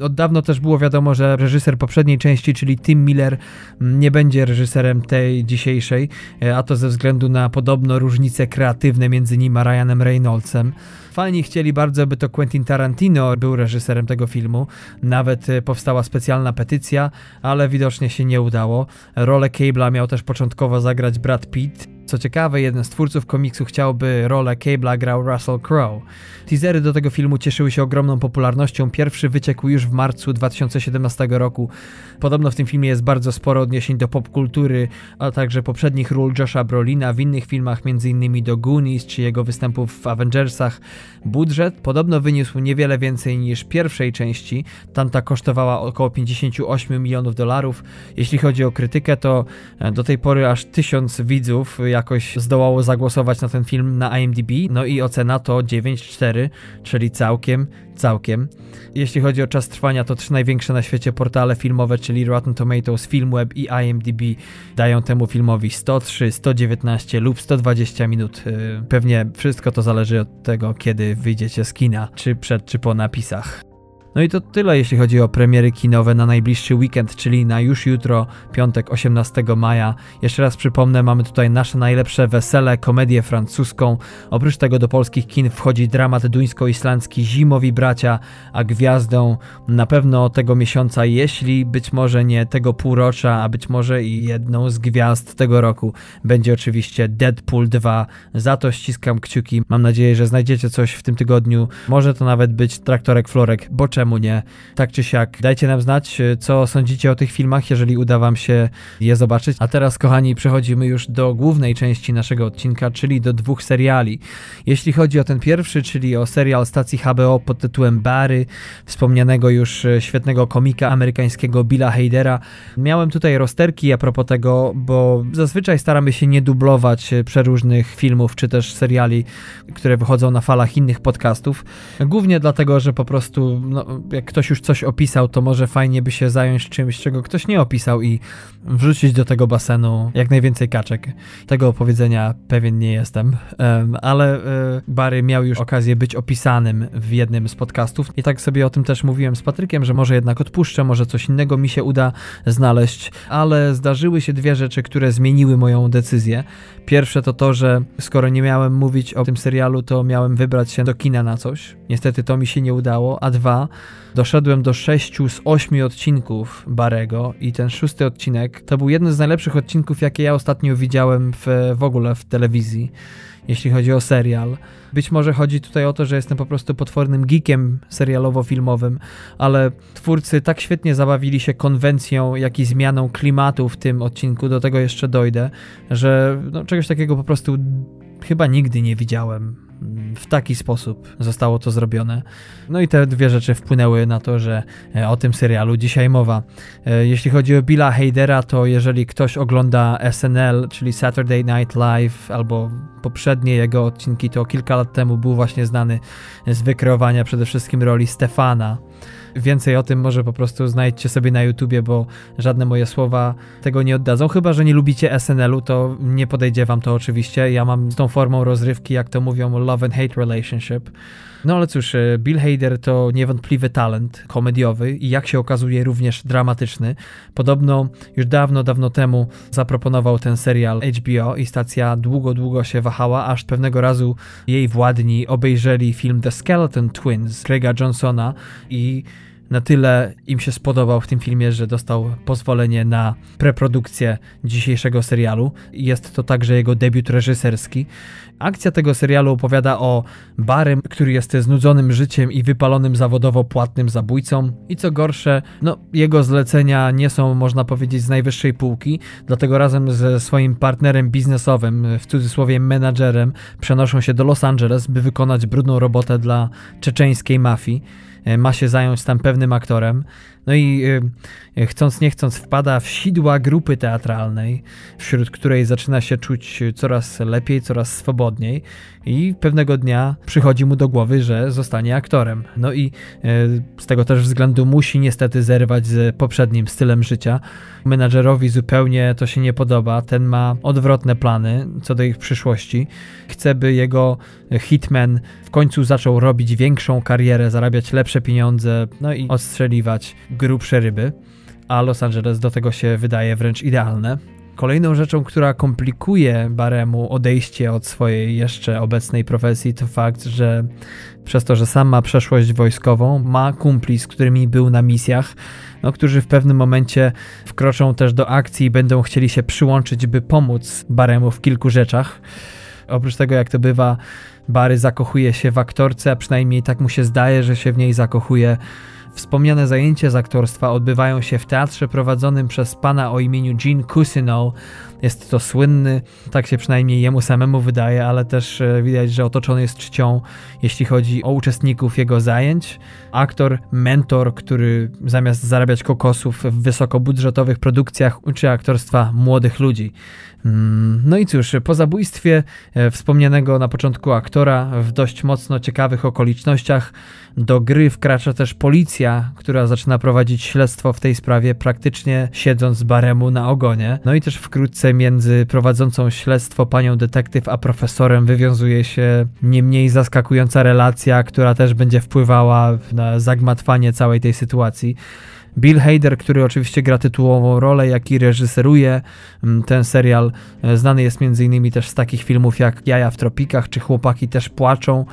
Od dawno też było wiadomo, że reżyser poprzedniej części, czyli Tim Miller, nie będzie reżyserem tej dzisiejszej, a to ze względu na podobno różnice kreatywne między nim a Ryanem Reynoldsem. Fani chcieli bardzo, by to Quentin Tarantino był reżyserem tego filmu. Nawet e, powstała specjalna petycja, ale widocznie się nie udało. Rolę Cable'a miał też początkowo zagrać Brad Pitt. Co ciekawe, jeden z twórców komiksu chciałby rolę Cable'a grał Russell Crowe. Teasery do tego filmu cieszyły się ogromną popularnością. Pierwszy wyciekł już w marcu 2017 roku. Podobno w tym filmie jest bardzo sporo odniesień do popkultury, a także poprzednich ról Josha Brolina w innych filmach, m.in. do Goonies czy jego występów w Avengersach. Budżet podobno wyniósł niewiele więcej niż pierwszej części. Tamta kosztowała około 58 milionów dolarów. Jeśli chodzi o krytykę, to e, do tej pory aż tysiąc widzów jakoś zdołało zagłosować na ten film na IMDb. No i ocena to 9,4, czyli całkiem, całkiem. Jeśli chodzi o czas trwania, to trzy największe na świecie portale filmowe, czyli Rotten Tomatoes, Filmweb i IMDb dają temu filmowi 103, 119 lub 120 minut. Y, pewnie wszystko to zależy od tego, kiedy wyjdziecie z kina, czy przed, czy po napisach. No i to tyle, jeśli chodzi o premiery kinowe na najbliższy weekend, czyli na już jutro, piątek 18 maja. Jeszcze raz przypomnę, mamy tutaj nasze najlepsze wesele, komedię francuską. Oprócz tego do polskich kin wchodzi dramat duńsko-islandzki Zimowi Bracia, a gwiazdą na pewno tego miesiąca, jeśli być może nie tego półrocza, a być może i jedną z gwiazd tego roku, będzie oczywiście Deadpool 2. Za to ściskam kciuki. Mam nadzieję, że znajdziecie coś w tym tygodniu. Może to nawet być traktorek Florek, bo czemu nie? Tak czy siak, dajcie nam znać, co sądzicie o tych filmach, jeżeli uda wam się je zobaczyć. A teraz, kochani, przechodzimy już do głównej części naszego odcinka, czyli do dwóch seriali. Jeśli chodzi o ten pierwszy, czyli o serial stacji HBO pod tytułem Barry, wspomnianego już świetnego komika amerykańskiego Billa Hadera, miałem tutaj rozterki a propos tego, bo zazwyczaj staramy się nie dublować przeróżnych filmów czy też seriali, które wychodzą na falach innych podcastów. Głównie dlatego, że po prostu no, jak ktoś już coś opisał, to może fajnie by się zająć czymś, czego ktoś nie opisał i wrzucić do tego basenu jak najwięcej kaczek. Tego opowiedzenia pewien nie jestem, ale e, Barry miał już okazję być opisanym w jednym z podcastów i tak sobie o tym też mówiłem z Patrykiem, że może jednak odpuszczę, może coś innego mi się uda znaleźć, ale zdarzyły się dwie rzeczy, które zmieniły moją decyzję. Pierwsze to to, że skoro nie miałem mówić o tym serialu, to miałem wybrać się do kina na coś. Niestety to mi się nie udało. A dwa, doszedłem do sześciu z ośmiu odcinków Barego i ten szósty odcinek to był jeden z najlepszych odcinków, jakie ja ostatnio widziałem w, w ogóle w telewizji, jeśli chodzi o serial. Być może chodzi tutaj o to, że jestem po prostu potwornym geekiem serialowo-filmowym, ale twórcy tak świetnie zabawili się konwencją, jak i zmianą klimatu w tym odcinku, do tego jeszcze dojdę, że no, czegoś takiego po prostu chyba nigdy nie widziałem w taki sposób zostało to zrobione. No i te dwie rzeczy wpłynęły na to, że e, o tym serialu dzisiaj mowa. E, jeśli chodzi o Billa Hadera, to jeżeli ktoś ogląda SNL, czyli Saturday Night Live, albo poprzednie jego odcinki, to kilka lat temu był właśnie znany z wykreowania przede wszystkim roli Stefana Więcej o tym może po prostu znajdźcie sobie na YouTubie, bo żadne moje słowa tego nie oddadzą. Chyba, że nie lubicie SNL-u, to nie podejdzie wam to oczywiście. Ja mam z tą formą rozrywki, jak to mówią, love and hate relationship. No ale cóż, e, Bill Hader to niewątpliwy talent komediowy i jak się okazuje również dramatyczny. Podobno już dawno, dawno temu zaproponował ten serial HBO i stacja długo, długo się wahała, aż pewnego razu jej władni obejrzeli film The Skeleton Twins Craiga Johnsona i na tyle im się spodobał w tym filmie, że dostał pozwolenie na preprodukcję dzisiejszego serialu. Jest to także jego debiut reżyserski. Akcja tego serialu opowiada o Barym, który jest znudzonym życiem i wypalonym zawodowo płatnym zabójcą. I co gorsze, no, jego zlecenia nie są, można powiedzieć, z najwyższej półki, dlatego razem ze swoim partnerem biznesowym, w cudzysłowie menadżerem, przenoszą się do Los Angeles, by wykonać brudną robotę dla czeczeńskiej mafii. E, ma się zająć tam pewnym aktorem. No i e, chcąc nie chcąc wpada w sidła grupy teatralnej, wśród której zaczyna się czuć coraz lepiej, coraz swobodniej i pewnego dnia przychodzi mu do głowy, że zostanie aktorem. No i e, z tego też względu musi niestety zerwać z poprzednim stylem życia. Menadżerowi zupełnie to się nie podoba, ten ma odwrotne plany co do ich przyszłości. Chce, by jego hitman w końcu zaczął robić większą karierę, zarabiać lepsze pieniądze, no i odstrzeliwać grubsze ryby, a Los Angeles do tego się wydaje wręcz idealne. Kolejną rzeczą, która komplikuje Baremu odejście od swojej jeszcze obecnej profesji, to fakt, że przez to, że sam ma przeszłość wojskową, ma kumpli, z którymi był na misjach, no, którzy w pewnym momencie wkroczą też do akcji i będą chcieli się przyłączyć, by pomóc Baremu w kilku rzeczach. Oprócz tego, jak to bywa, Bary zakochuje się w aktorce, a przynajmniej tak mu się zdaje, że się w niej zakochuje Wspomniane zajęcia z aktorstwa odbywają się w teatrze prowadzonym przez pana o imieniu Gene Cousineau. Jest to słynny, tak się przynajmniej jemu samemu wydaje, ale też e, widać, że otoczony jest czcią, jeśli chodzi o uczestników jego zajęć. Aktor, mentor, który zamiast zarabiać kokosów w wysokobudżetowych produkcjach uczy aktorstwa młodych ludzi. Mm, no i cóż, po zabójstwie e, wspomnianego na początku aktora w dość mocno ciekawych okolicznościach do gry wkracza też policja, która zaczyna prowadzić śledztwo w tej sprawie, praktycznie siedząc baremu na ogonie. No i też wkrótce między prowadzącą śledztwo panią detektyw a profesorem wywiązuje się nie mniej zaskakująca relacja, która też będzie wpływała na zagmatwanie całej tej sytuacji. Bill Hader, który oczywiście gra tytułową rolę, jak i reżyseruje mm, ten serial, e, znany jest m.in. też z takich filmów jak Jaja w tropikach czy Chłopaki też płaczą,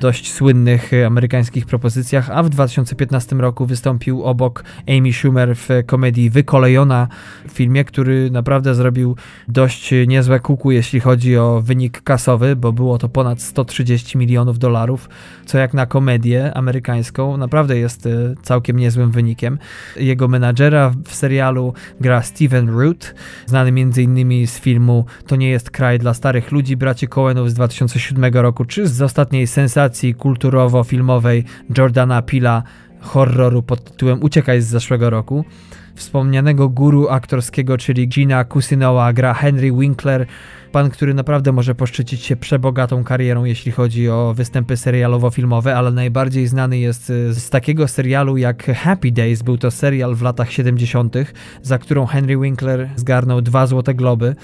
dość słynnych e, amerykańskich propozycjach, a w 2015 roku wystąpił obok Amy Schumer w komedii Wykolejona, filmie, który naprawdę zrobił dość niezłe kuku, jeśli chodzi o wynik kasowy, bo było to ponad 130 milionów dolarów, co jak na komedię amerykańską naprawdę jest e, całkiem niezłym wynikiem. Jego menadżera w serialu gra Steven Root, znany m.in. z filmu To nie jest kraj dla starych ludzi braci Coenów z 2007 roku, czy z ostatniej sensacji kulturowo-filmowej Jordana Pila horroru pod tytułem Uciekaj z zeszłego roku. Wspomnianego guru aktorskiego, czyli Gina Kusinoa gra Henry Winkler, pan, który naprawdę może poszczycić się przebogatą karierą, jeśli chodzi o występy serialowo-filmowe, ale najbardziej znany jest y, z takiego serialu jak Happy Days. Był to serial w latach 70., za którą Henry Winkler zgarnął dwa złote globy.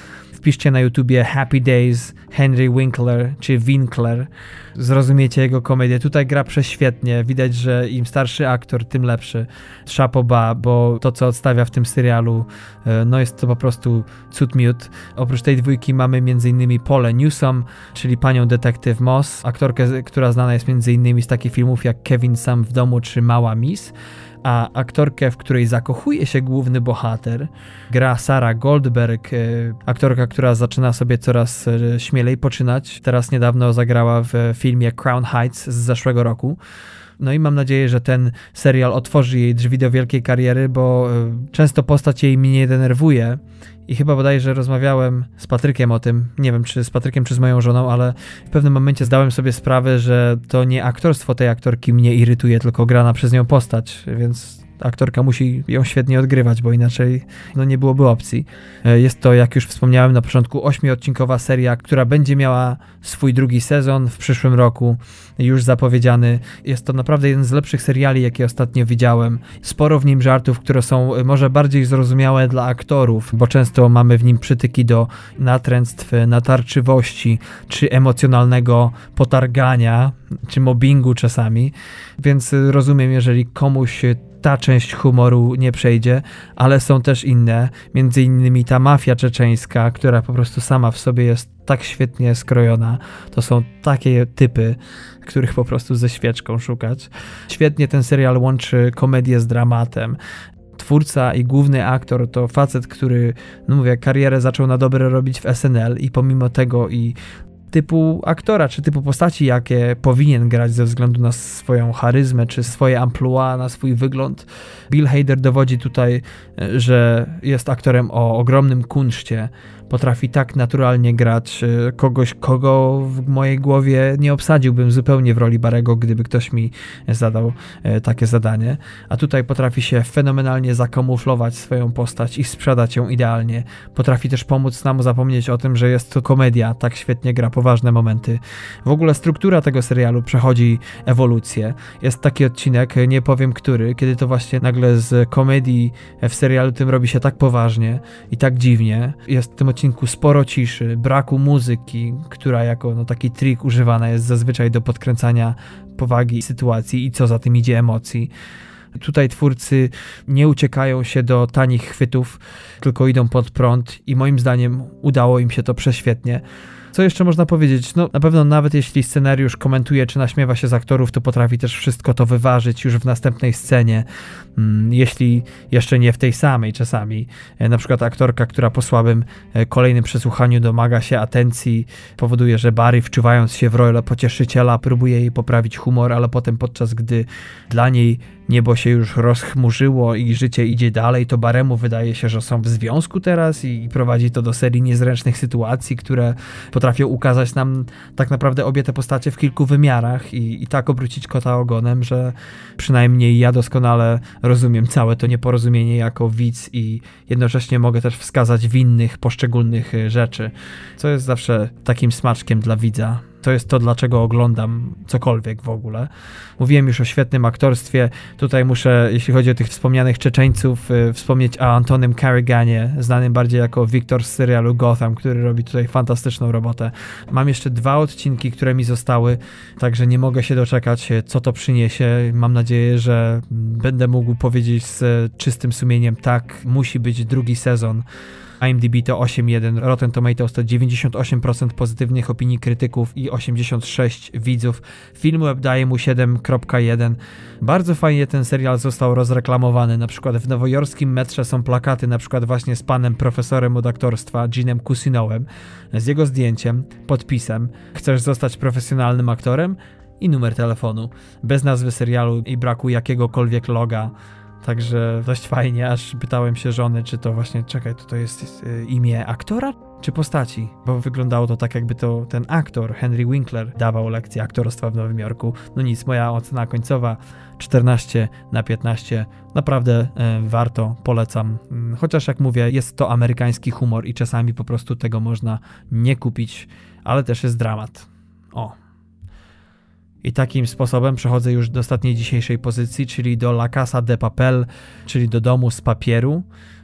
Wpiszcie na YouTubie Happy Days, Henry Winkler czy Winkler. Zrozumiecie jego komedię. Tutaj gra prześwietnie. Widać, że im starszy aktor, tym lepszy. Szapoba, bo to, co odstawia w tym serialu, e, no jest to po prostu cud miód. Oprócz tej dwójki mamy m.in. Pole Newsom, czyli panią detektyw Moss, aktorkę, która znana jest m.in. z takich filmów jak Kevin Sam w domu czy Mała Miss a aktorkę, w której zakochuje się główny bohater, gra Sara Goldberg, e, aktorka, która zaczyna sobie coraz e, śmielej poczynać. Teraz niedawno zagrała w filmie Crown Heights z zeszłego roku. No i mam nadzieję, że ten serial otworzy jej drzwi do wielkiej kariery, bo e, często postać jej mnie denerwuje. I chyba bodajże rozmawiałem z Patrykiem o tym, nie wiem czy z Patrykiem, czy z moją żoną, ale w pewnym momencie zdałem sobie sprawę, że to nie aktorstwo tej aktorki mnie irytuje, tylko grana przez nią postać, więc aktorka musi ją świetnie odgrywać, bo inaczej no, nie byłoby opcji. E, jest to, jak już wspomniałem na początku, ośmiodcinkowa seria, która będzie miała swój drugi sezon w przyszłym roku, już zapowiedziany. Jest to naprawdę jeden z lepszych seriali, jakie ostatnio widziałem. Sporo w nim żartów, które są e, może bardziej zrozumiałe dla aktorów, bo często mamy w nim przytyki do natręctw, natarczywości, czy emocjonalnego potargania, czy mobbingu czasami. Więc e, rozumiem, jeżeli komuś ta część humoru nie przejdzie, ale są też inne, między innymi ta mafia czeczeńska, która po prostu sama w sobie jest tak świetnie skrojona. To są takie typy, których po prostu ze świeczką szukać. Świetnie ten serial łączy komedię z dramatem twórca i główny aktor to facet, który, no mówię, karierę zaczął na dobre robić w SNL i pomimo tego i typu aktora, czy typu postaci, jakie powinien grać ze względu na swoją charyzmę, czy swoje amplua, na swój wygląd. Bill Hader dowodzi tutaj, e, że jest aktorem o ogromnym kunszcie, potrafi tak naturalnie grać e, kogoś, kogo w mojej głowie nie obsadziłbym zupełnie w roli Barego, gdyby ktoś mi zadał e, takie zadanie. A tutaj potrafi się fenomenalnie zakamuflować swoją postać i sprzedać ją idealnie. Potrafi też pomóc nam zapomnieć o tym, że jest to komedia, tak świetnie gra poważne momenty. W ogóle struktura tego serialu przechodzi ewolucję. Jest taki odcinek, nie powiem który, kiedy to właśnie nagle z komedii w serialu tym robi się tak poważnie i tak dziwnie. Jest tym odcinku sporo ciszy, braku muzyki, która jako no, taki trik używana jest zazwyczaj do podkręcania powagi sytuacji i co za tym idzie emocji. Tutaj twórcy nie uciekają się do tanich chwytów, tylko idą pod prąd i moim zdaniem udało im się to prześwietnie. Co jeszcze można powiedzieć? No, na pewno nawet jeśli scenariusz komentuje czy naśmiewa się z aktorów, to potrafi też wszystko to wyważyć już w następnej scenie, mm, jeśli jeszcze nie w tej samej czasami. E, na przykład aktorka, która po słabym e, kolejnym przesłuchaniu domaga się atencji, powoduje, że Barry wczuwając się w rolę pocieszyciela próbuje jej poprawić humor, ale potem podczas gdy dla niej niebo się już rozchmurzyło i życie idzie dalej, to Baremu wydaje się, że są w związku teraz i prowadzi to do serii niezręcznych sytuacji, które potrafią ukazać nam tak naprawdę obie te postacie w kilku wymiarach i, i tak obrócić kota ogonem, że przynajmniej ja doskonale rozumiem całe to nieporozumienie jako widz i jednocześnie mogę też wskazać winnych poszczególnych rzeczy, co jest zawsze takim smaczkiem dla widza to jest to, dlaczego oglądam cokolwiek w ogóle. Mówiłem już o świetnym aktorstwie. Tutaj muszę, jeśli chodzi o tych wspomnianych Czeczeńców, y, wspomnieć o Antonym Carriganie, znanym bardziej jako Wiktor z serialu Gotham, który robi tutaj fantastyczną robotę. Mam jeszcze dwa odcinki, które mi zostały, także nie mogę się doczekać, y, co to przyniesie. Mam nadzieję, że będę mógł powiedzieć z czystym sumieniem, tak, musi być drugi sezon. IMDb to 8.1, Rotten Tomatoes to 98% pozytywnych opinii krytyków i 86 widzów. Filmweb daje mu 7.1. Bardzo fajnie ten serial został rozreklamowany. Na przykład w nowojorskim metrze są plakaty, na przykład właśnie z panem profesorem od aktorstwa, Ginem Kusinołem, z jego zdjęciem, podpisem. Chcesz zostać profesjonalnym aktorem? I numer telefonu. Bez nazwy serialu i braku jakiegokolwiek loga Także dość fajnie, aż pytałem się żony, czy to właśnie, czekaj, to, to jest y, imię aktora czy postaci? Bo wyglądało to tak, jakby to ten aktor, Henry Winkler, dawał lekcję aktorstwa w Nowym Jorku. No nic, moja ocena końcowa 14 na 15. Naprawdę y, warto, polecam. Mm, chociaż jak mówię, jest to amerykański humor i czasami po prostu tego można nie kupić, ale też jest dramat. O, i takim sposobem przechodzę już do ostatniej dzisiejszej pozycji, czyli do La Casa de Papel, czyli do domu z papieru,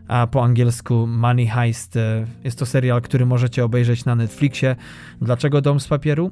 a po angielsku Money Heist. E, jest to serial, który możecie obejrzeć na Netflixie. Dlaczego dom z papieru?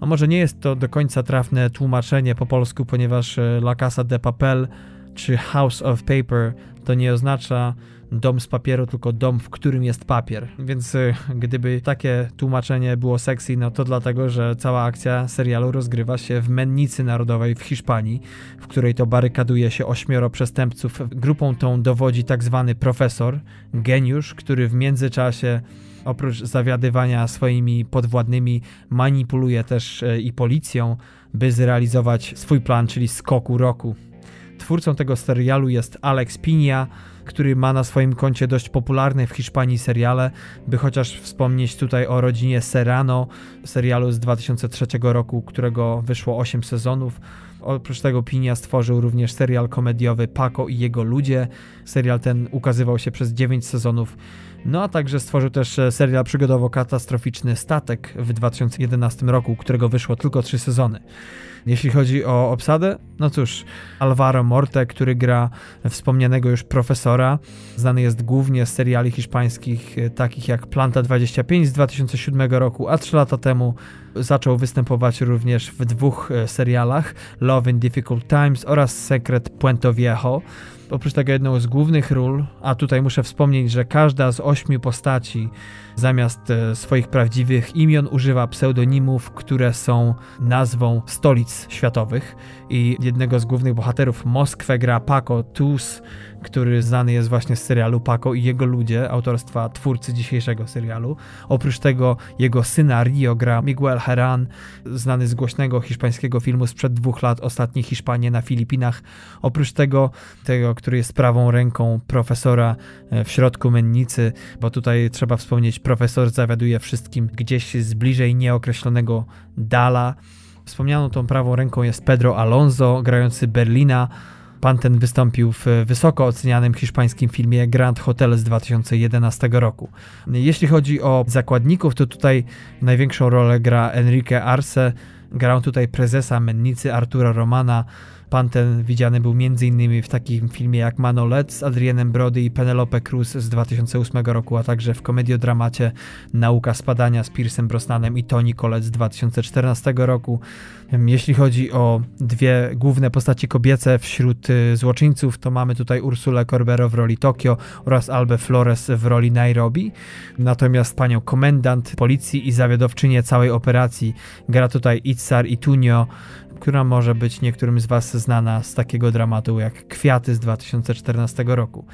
No może nie jest to do końca trafne tłumaczenie po polsku, ponieważ e, La Casa de Papel czy House of Paper to nie oznacza dom z papieru, tylko dom, w którym jest papier. Więc y, gdyby takie tłumaczenie było sexy, no to dlatego, że cała akcja serialu rozgrywa się w Mennicy Narodowej w Hiszpanii, w której to barykaduje się ośmioro przestępców. Grupą tą dowodzi tak zwany profesor, geniusz, który w międzyczasie oprócz zawiadywania swoimi podwładnymi manipuluje też y, i policją, by zrealizować swój plan, czyli skoku roku. Twórcą tego serialu jest Alex Pinia, który ma na swoim koncie dość popularne w Hiszpanii seriale, by chociaż wspomnieć tutaj o rodzinie Serrano, serialu z 2003 roku, którego wyszło 8 sezonów. Oprócz tego Pinia stworzył również serial komediowy Paco i jego ludzie. Serial ten ukazywał się przez 9 sezonów. No a także stworzył też serial przygodowo-katastroficzny Statek w 2011 roku, którego wyszło tylko 3 sezony. Jeśli chodzi o obsadę, no cóż, Alvaro Morte, który gra wspomnianego już profesora, znany jest głównie z seriali hiszpańskich e, takich jak Planta 25 z 2007 roku, a 3 lata temu zaczął występować również w dwóch e, serialach Love in Difficult Times oraz Secret Puento Viejo. Oprócz tego jedną z głównych ról, a tutaj muszę wspomnieć, że każda z ośmiu postaci zamiast e, swoich prawdziwych imion używa pseudonimów, które są nazwą stolic światowych. I jednego z głównych bohaterów Moskwę gra Paco Tus, który znany jest właśnie z serialu Paco i jego ludzie, autorstwa twórcy dzisiejszego serialu. Oprócz tego jego syna Rio gra Miguel Heran, znany z głośnego hiszpańskiego filmu sprzed dwóch lat Ostatnie Hiszpanie na Filipinach. Oprócz tego, tego, który jest prawą ręką profesora e, w środku mennicy, bo tutaj trzeba wspomnieć, profesor zawiaduje wszystkim gdzieś z bliżej nieokreślonego dala. Wspomnianą tą prawą ręką jest Pedro Alonso, grający Berlina, Pan ten wystąpił w wysoko ocenianym hiszpańskim filmie Grand Hotel z 2011 roku. Jeśli chodzi o zakładników, to tutaj największą rolę gra Enrique Arce. Grał tutaj prezesa mennicy Artura Romana, Pan ten widziany był m.in. w takim filmie jak Manolet z Adrienem Brody i Penelope Cruz z 2008 roku, a także w komediodramacie Nauka spadania z Piersem Brosnanem i Toni Collette z 2014 roku. Jeśli chodzi o dwie główne postaci kobiece wśród y, złoczyńców, to mamy tutaj Ursulę Corbero w roli Tokio oraz Albe Flores w roli Nairobi. Natomiast panią komendant policji i zawiadowczynię całej operacji gra tutaj Itzar Itunio, która może być niektórym z Was znana z takiego dramatu jak Kwiaty z 2014 roku.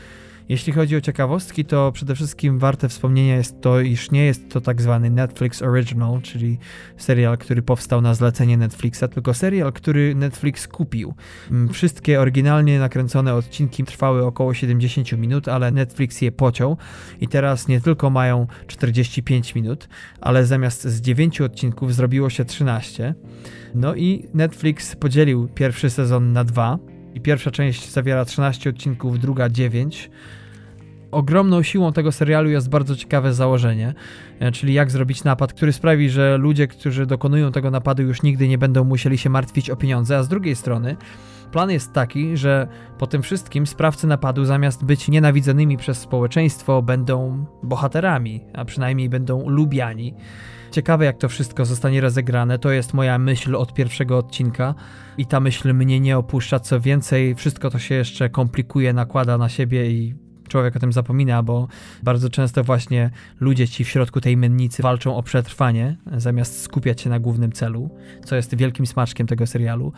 Jeśli chodzi o ciekawostki, to przede wszystkim warte wspomnienia jest to, iż nie jest to tak zwany Netflix Original, czyli serial, który powstał na zlecenie Netflixa, tylko serial, który Netflix kupił. Mm, wszystkie oryginalnie nakręcone odcinki trwały około 70 minut, ale Netflix je pociął i teraz nie tylko mają 45 minut, ale zamiast z 9 odcinków zrobiło się 13. No i Netflix podzielił pierwszy sezon na dwa i pierwsza część zawiera 13 odcinków, druga 9 Ogromną siłą tego serialu jest bardzo ciekawe założenie, e, czyli jak zrobić napad, który sprawi, że ludzie, którzy dokonują tego napadu, już nigdy nie będą musieli się martwić o pieniądze, a z drugiej strony plan jest taki, że po tym wszystkim sprawcy napadu, zamiast być nienawidzonymi przez społeczeństwo, będą bohaterami, a przynajmniej będą lubiani. Ciekawe, jak to wszystko zostanie rozegrane. To jest moja myśl od pierwszego odcinka i ta myśl mnie nie opuszcza. Co więcej, wszystko to się jeszcze komplikuje, nakłada na siebie i człowiek o tym zapomina, bo bardzo często właśnie ludzie ci w środku tej mennicy walczą o przetrwanie, zamiast skupiać się na głównym celu, co jest wielkim smaczkiem tego serialu.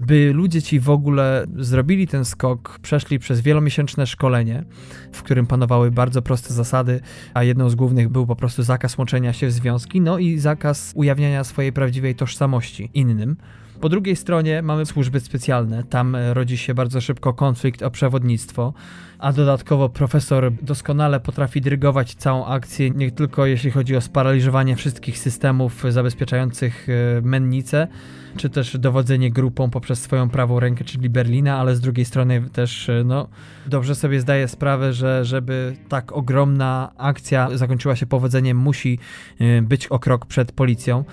By ludzie ci w ogóle zrobili ten skok, przeszli przez wielomiesięczne szkolenie, w którym panowały bardzo proste zasady, a jedną z głównych był po prostu zakaz łączenia się w związki, no i zakaz ujawniania swojej prawdziwej tożsamości innym. Po drugiej stronie mamy służby specjalne. Tam rodzi się bardzo szybko konflikt o przewodnictwo, a dodatkowo profesor doskonale potrafi dyrygować całą akcję, nie tylko jeśli chodzi o sparaliżowanie wszystkich systemów zabezpieczających e, mennicę, czy też dowodzenie grupą poprzez swoją prawą rękę, czyli Berlina, ale z drugiej strony też e, no, dobrze sobie zdaje sprawę, że żeby tak ogromna akcja zakończyła się powodzeniem, musi e, być o krok przed policją.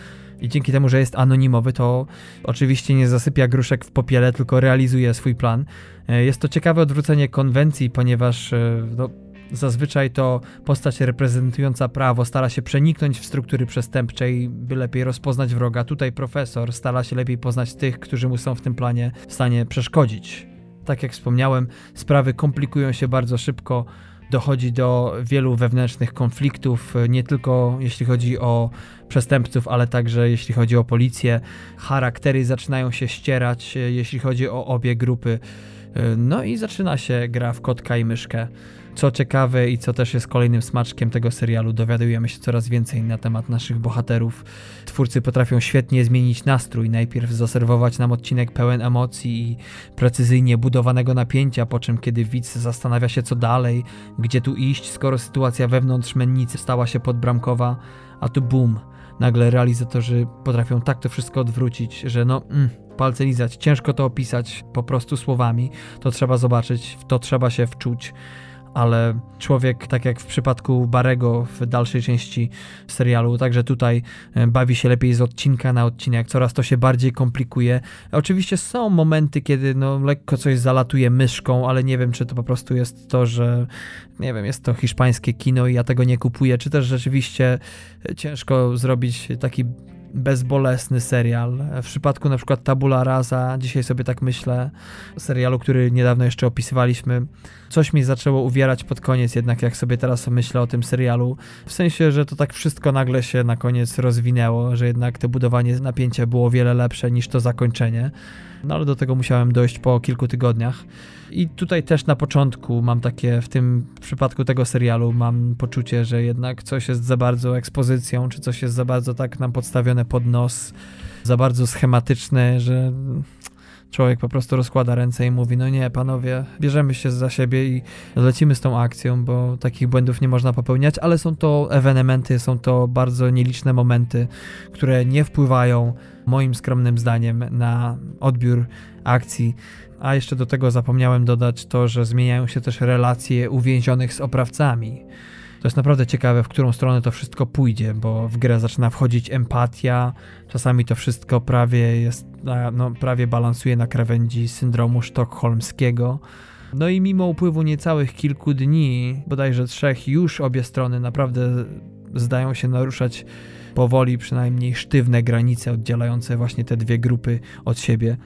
I dzięki temu, że jest anonimowy, to oczywiście nie zasypia gruszek w popiele, tylko realizuje swój plan. E, jest to ciekawe odwrócenie konwencji, ponieważ e, no, zazwyczaj to postać reprezentująca prawo stara się przeniknąć w struktury przestępcze i by lepiej rozpoznać wroga. Tutaj profesor stara się lepiej poznać tych, którzy mu są w tym planie w stanie przeszkodzić. Tak jak wspomniałem, sprawy komplikują się bardzo szybko dochodzi do wielu wewnętrznych konfliktów, nie tylko jeśli chodzi o przestępców, ale także jeśli chodzi o policję. Charaktery zaczynają się ścierać, jeśli chodzi o obie grupy. No i zaczyna się gra w kotka i myszkę. Co ciekawe i co też jest kolejnym smaczkiem tego serialu, dowiadujemy się coraz więcej na temat naszych bohaterów. Twórcy potrafią świetnie zmienić nastrój, najpierw zaserwować nam odcinek pełen emocji i precyzyjnie budowanego napięcia, po czym kiedy widz zastanawia się co dalej, gdzie tu iść, skoro sytuacja wewnątrz mennicy stała się podbramkowa, a tu boom, nagle realizatorzy potrafią tak to wszystko odwrócić, że no... Mm, palce lizać, ciężko to opisać po prostu słowami, to trzeba zobaczyć, w to trzeba się wczuć ale człowiek, tak jak w przypadku Barego w dalszej części serialu, także tutaj e, bawi się lepiej z odcinka na odcinek, coraz to się bardziej komplikuje. Oczywiście są momenty, kiedy no, lekko coś zalatuje myszką, ale nie wiem, czy to po prostu jest to, że nie wiem, jest to hiszpańskie kino i ja tego nie kupuję, czy też rzeczywiście ciężko zrobić taki bezbolesny serial. W przypadku na przykład Tabula Rasa, dzisiaj sobie tak myślę, serialu, który niedawno jeszcze opisywaliśmy, coś mi zaczęło uwierać pod koniec, jednak jak sobie teraz myślę o tym serialu, w sensie, że to tak wszystko nagle się na koniec rozwinęło, że jednak to budowanie napięcia było wiele lepsze niż to zakończenie. No ale do tego musiałem dojść po kilku tygodniach. I tutaj też na początku mam takie, w tym przypadku tego serialu, mam poczucie, że jednak coś jest za bardzo ekspozycją, czy coś jest za bardzo tak nam podstawione pod nos, za bardzo schematyczne, że człowiek po prostu rozkłada ręce i mówi: No nie, panowie, bierzemy się za siebie i lecimy z tą akcją, bo takich błędów nie można popełniać, ale są to ewenementy, są to bardzo nieliczne momenty, które nie wpływają, moim skromnym zdaniem, na odbiór akcji. A jeszcze do tego zapomniałem dodać to, że zmieniają się też relacje uwięzionych z oprawcami. To jest naprawdę ciekawe, w którą stronę to wszystko pójdzie, bo w grę zaczyna wchodzić empatia, czasami to wszystko prawie jest, no, prawie balansuje na krawędzi syndromu sztokholmskiego. No i mimo upływu niecałych kilku dni, bodajże trzech, już obie strony naprawdę zdają się naruszać powoli przynajmniej sztywne granice oddzielające właśnie te dwie grupy od siebie.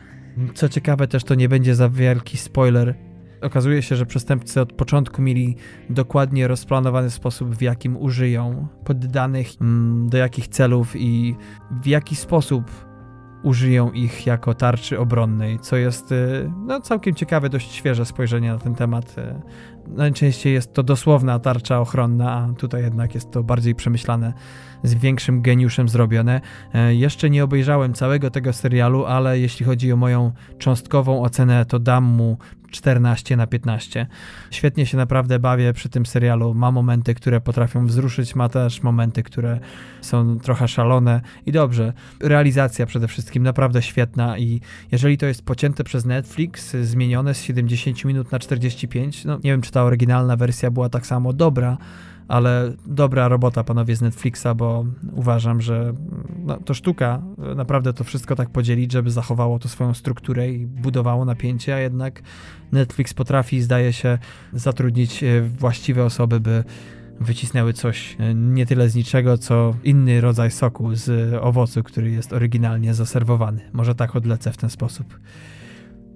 Co ciekawe też to nie będzie za wielki spoiler, Okazuje się, że przestępcy od początku mieli dokładnie rozplanowany sposób, w jakim użyją poddanych, mm, do jakich celów i w jaki sposób użyją ich jako tarczy obronnej, co jest y, no, całkiem ciekawe, dość świeże spojrzenie na ten temat. Y, najczęściej jest to dosłowna tarcza ochronna, a tutaj jednak jest to bardziej przemyślane, z większym geniuszem zrobione. Y, jeszcze nie obejrzałem całego tego serialu, ale jeśli chodzi o moją cząstkową ocenę, to dam mu 14 na 15. Świetnie się naprawdę bawię przy tym serialu. Ma momenty, które potrafią wzruszyć, ma też momenty, które są trochę szalone i dobrze. Realizacja przede wszystkim naprawdę świetna i jeżeli to jest pocięte przez Netflix, zmienione z 70 minut na 45, no nie wiem, czy ta oryginalna wersja była tak samo dobra, ale dobra robota panowie z Netflixa, bo uważam, że no, to sztuka naprawdę to wszystko tak podzielić, żeby zachowało to swoją strukturę i budowało napięcie, a jednak Netflix potrafi, zdaje się, zatrudnić e, właściwe osoby, by wycisnęły coś e, nie tyle z niczego, co inny rodzaj soku z owocu, który jest oryginalnie zaserwowany. Może tak odlecę w ten sposób.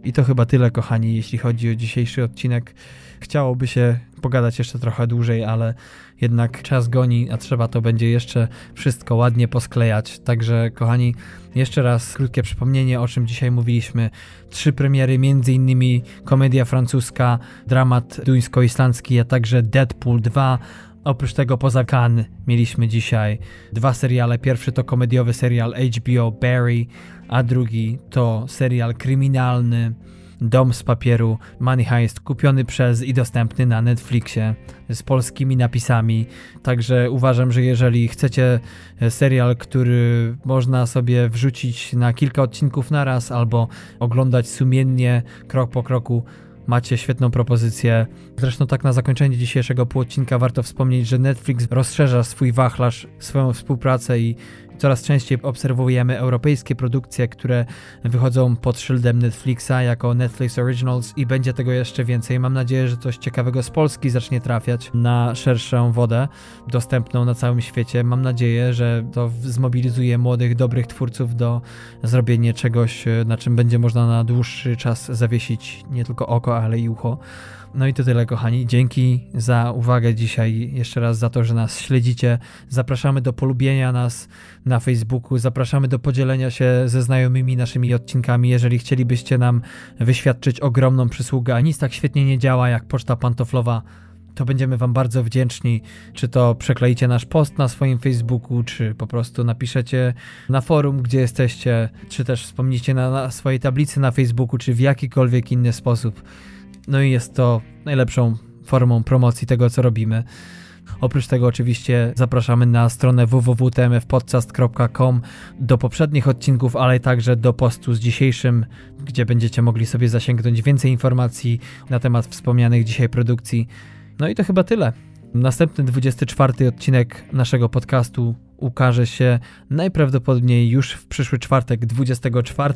I to chyba tyle, kochani, jeśli chodzi o dzisiejszy odcinek. Chciałoby się pogadać jeszcze trochę dłużej, ale jednak czas goni, a trzeba to będzie jeszcze wszystko ładnie posklejać. Także, kochani, jeszcze raz krótkie przypomnienie, o czym dzisiaj mówiliśmy. Trzy premiery, innymi komedia francuska, dramat duńsko-islandzki, a także Deadpool 2. Oprócz tego poza Cannes mieliśmy dzisiaj dwa seriale. Pierwszy to komediowy serial HBO Barry, a drugi to serial kryminalny Dom z papieru Money Heist kupiony przez i dostępny na Netflixie z polskimi napisami. Także uważam, że jeżeli chcecie serial, który można sobie wrzucić na kilka odcinków naraz albo oglądać sumiennie krok po kroku, macie świetną propozycję. Zresztą tak na zakończenie dzisiejszego półodcinka warto wspomnieć, że Netflix rozszerza swój wachlarz, swoją współpracę i Coraz częściej obserwujemy europejskie produkcje, które wychodzą pod szyldem Netflixa jako Netflix Originals i będzie tego jeszcze więcej. Mam nadzieję, że coś ciekawego z Polski zacznie trafiać na szerszą wodę, dostępną na całym świecie. Mam nadzieję, że to zmobilizuje młodych, dobrych twórców do zrobienia czegoś, na czym będzie można na dłuższy czas zawiesić nie tylko oko, ale i ucho. No i to tyle, kochani. Dzięki za uwagę dzisiaj, jeszcze raz za to, że nas śledzicie. Zapraszamy do polubienia nas na Facebooku, zapraszamy do podzielenia się ze znajomymi naszymi odcinkami. Jeżeli chcielibyście nam wyświadczyć ogromną przysługę, a nic tak świetnie nie działa jak poczta pantoflowa, to będziemy Wam bardzo wdzięczni. Czy to przekleicie nasz post na swoim Facebooku, czy po prostu napiszecie na forum, gdzie jesteście, czy też wspomnicie na, na swojej tablicy na Facebooku, czy w jakikolwiek inny sposób. No i jest to najlepszą formą promocji tego, co robimy. Oprócz tego oczywiście zapraszamy na stronę www.tmfpodcast.com do poprzednich odcinków, ale także do postu z dzisiejszym, gdzie będziecie mogli sobie zasięgnąć więcej informacji na temat wspomnianych dzisiaj produkcji. No i to chyba tyle. Następny 24 odcinek naszego podcastu ukaże się najprawdopodobniej już w przyszły czwartek, 24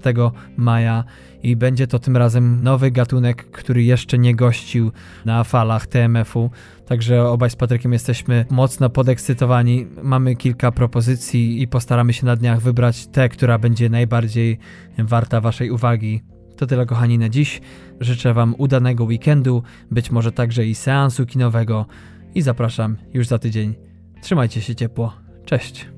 maja, i będzie to tym razem nowy gatunek, który jeszcze nie gościł na falach TMF-u. Także obaj z Patrykiem jesteśmy mocno podekscytowani. Mamy kilka propozycji i postaramy się na dniach wybrać tę, która będzie najbardziej warta Waszej uwagi. To tyle, kochani, na dziś. Życzę Wam udanego weekendu, być może także i seansu kinowego i zapraszam już za tydzień. Trzymajcie się ciepło. Cześć.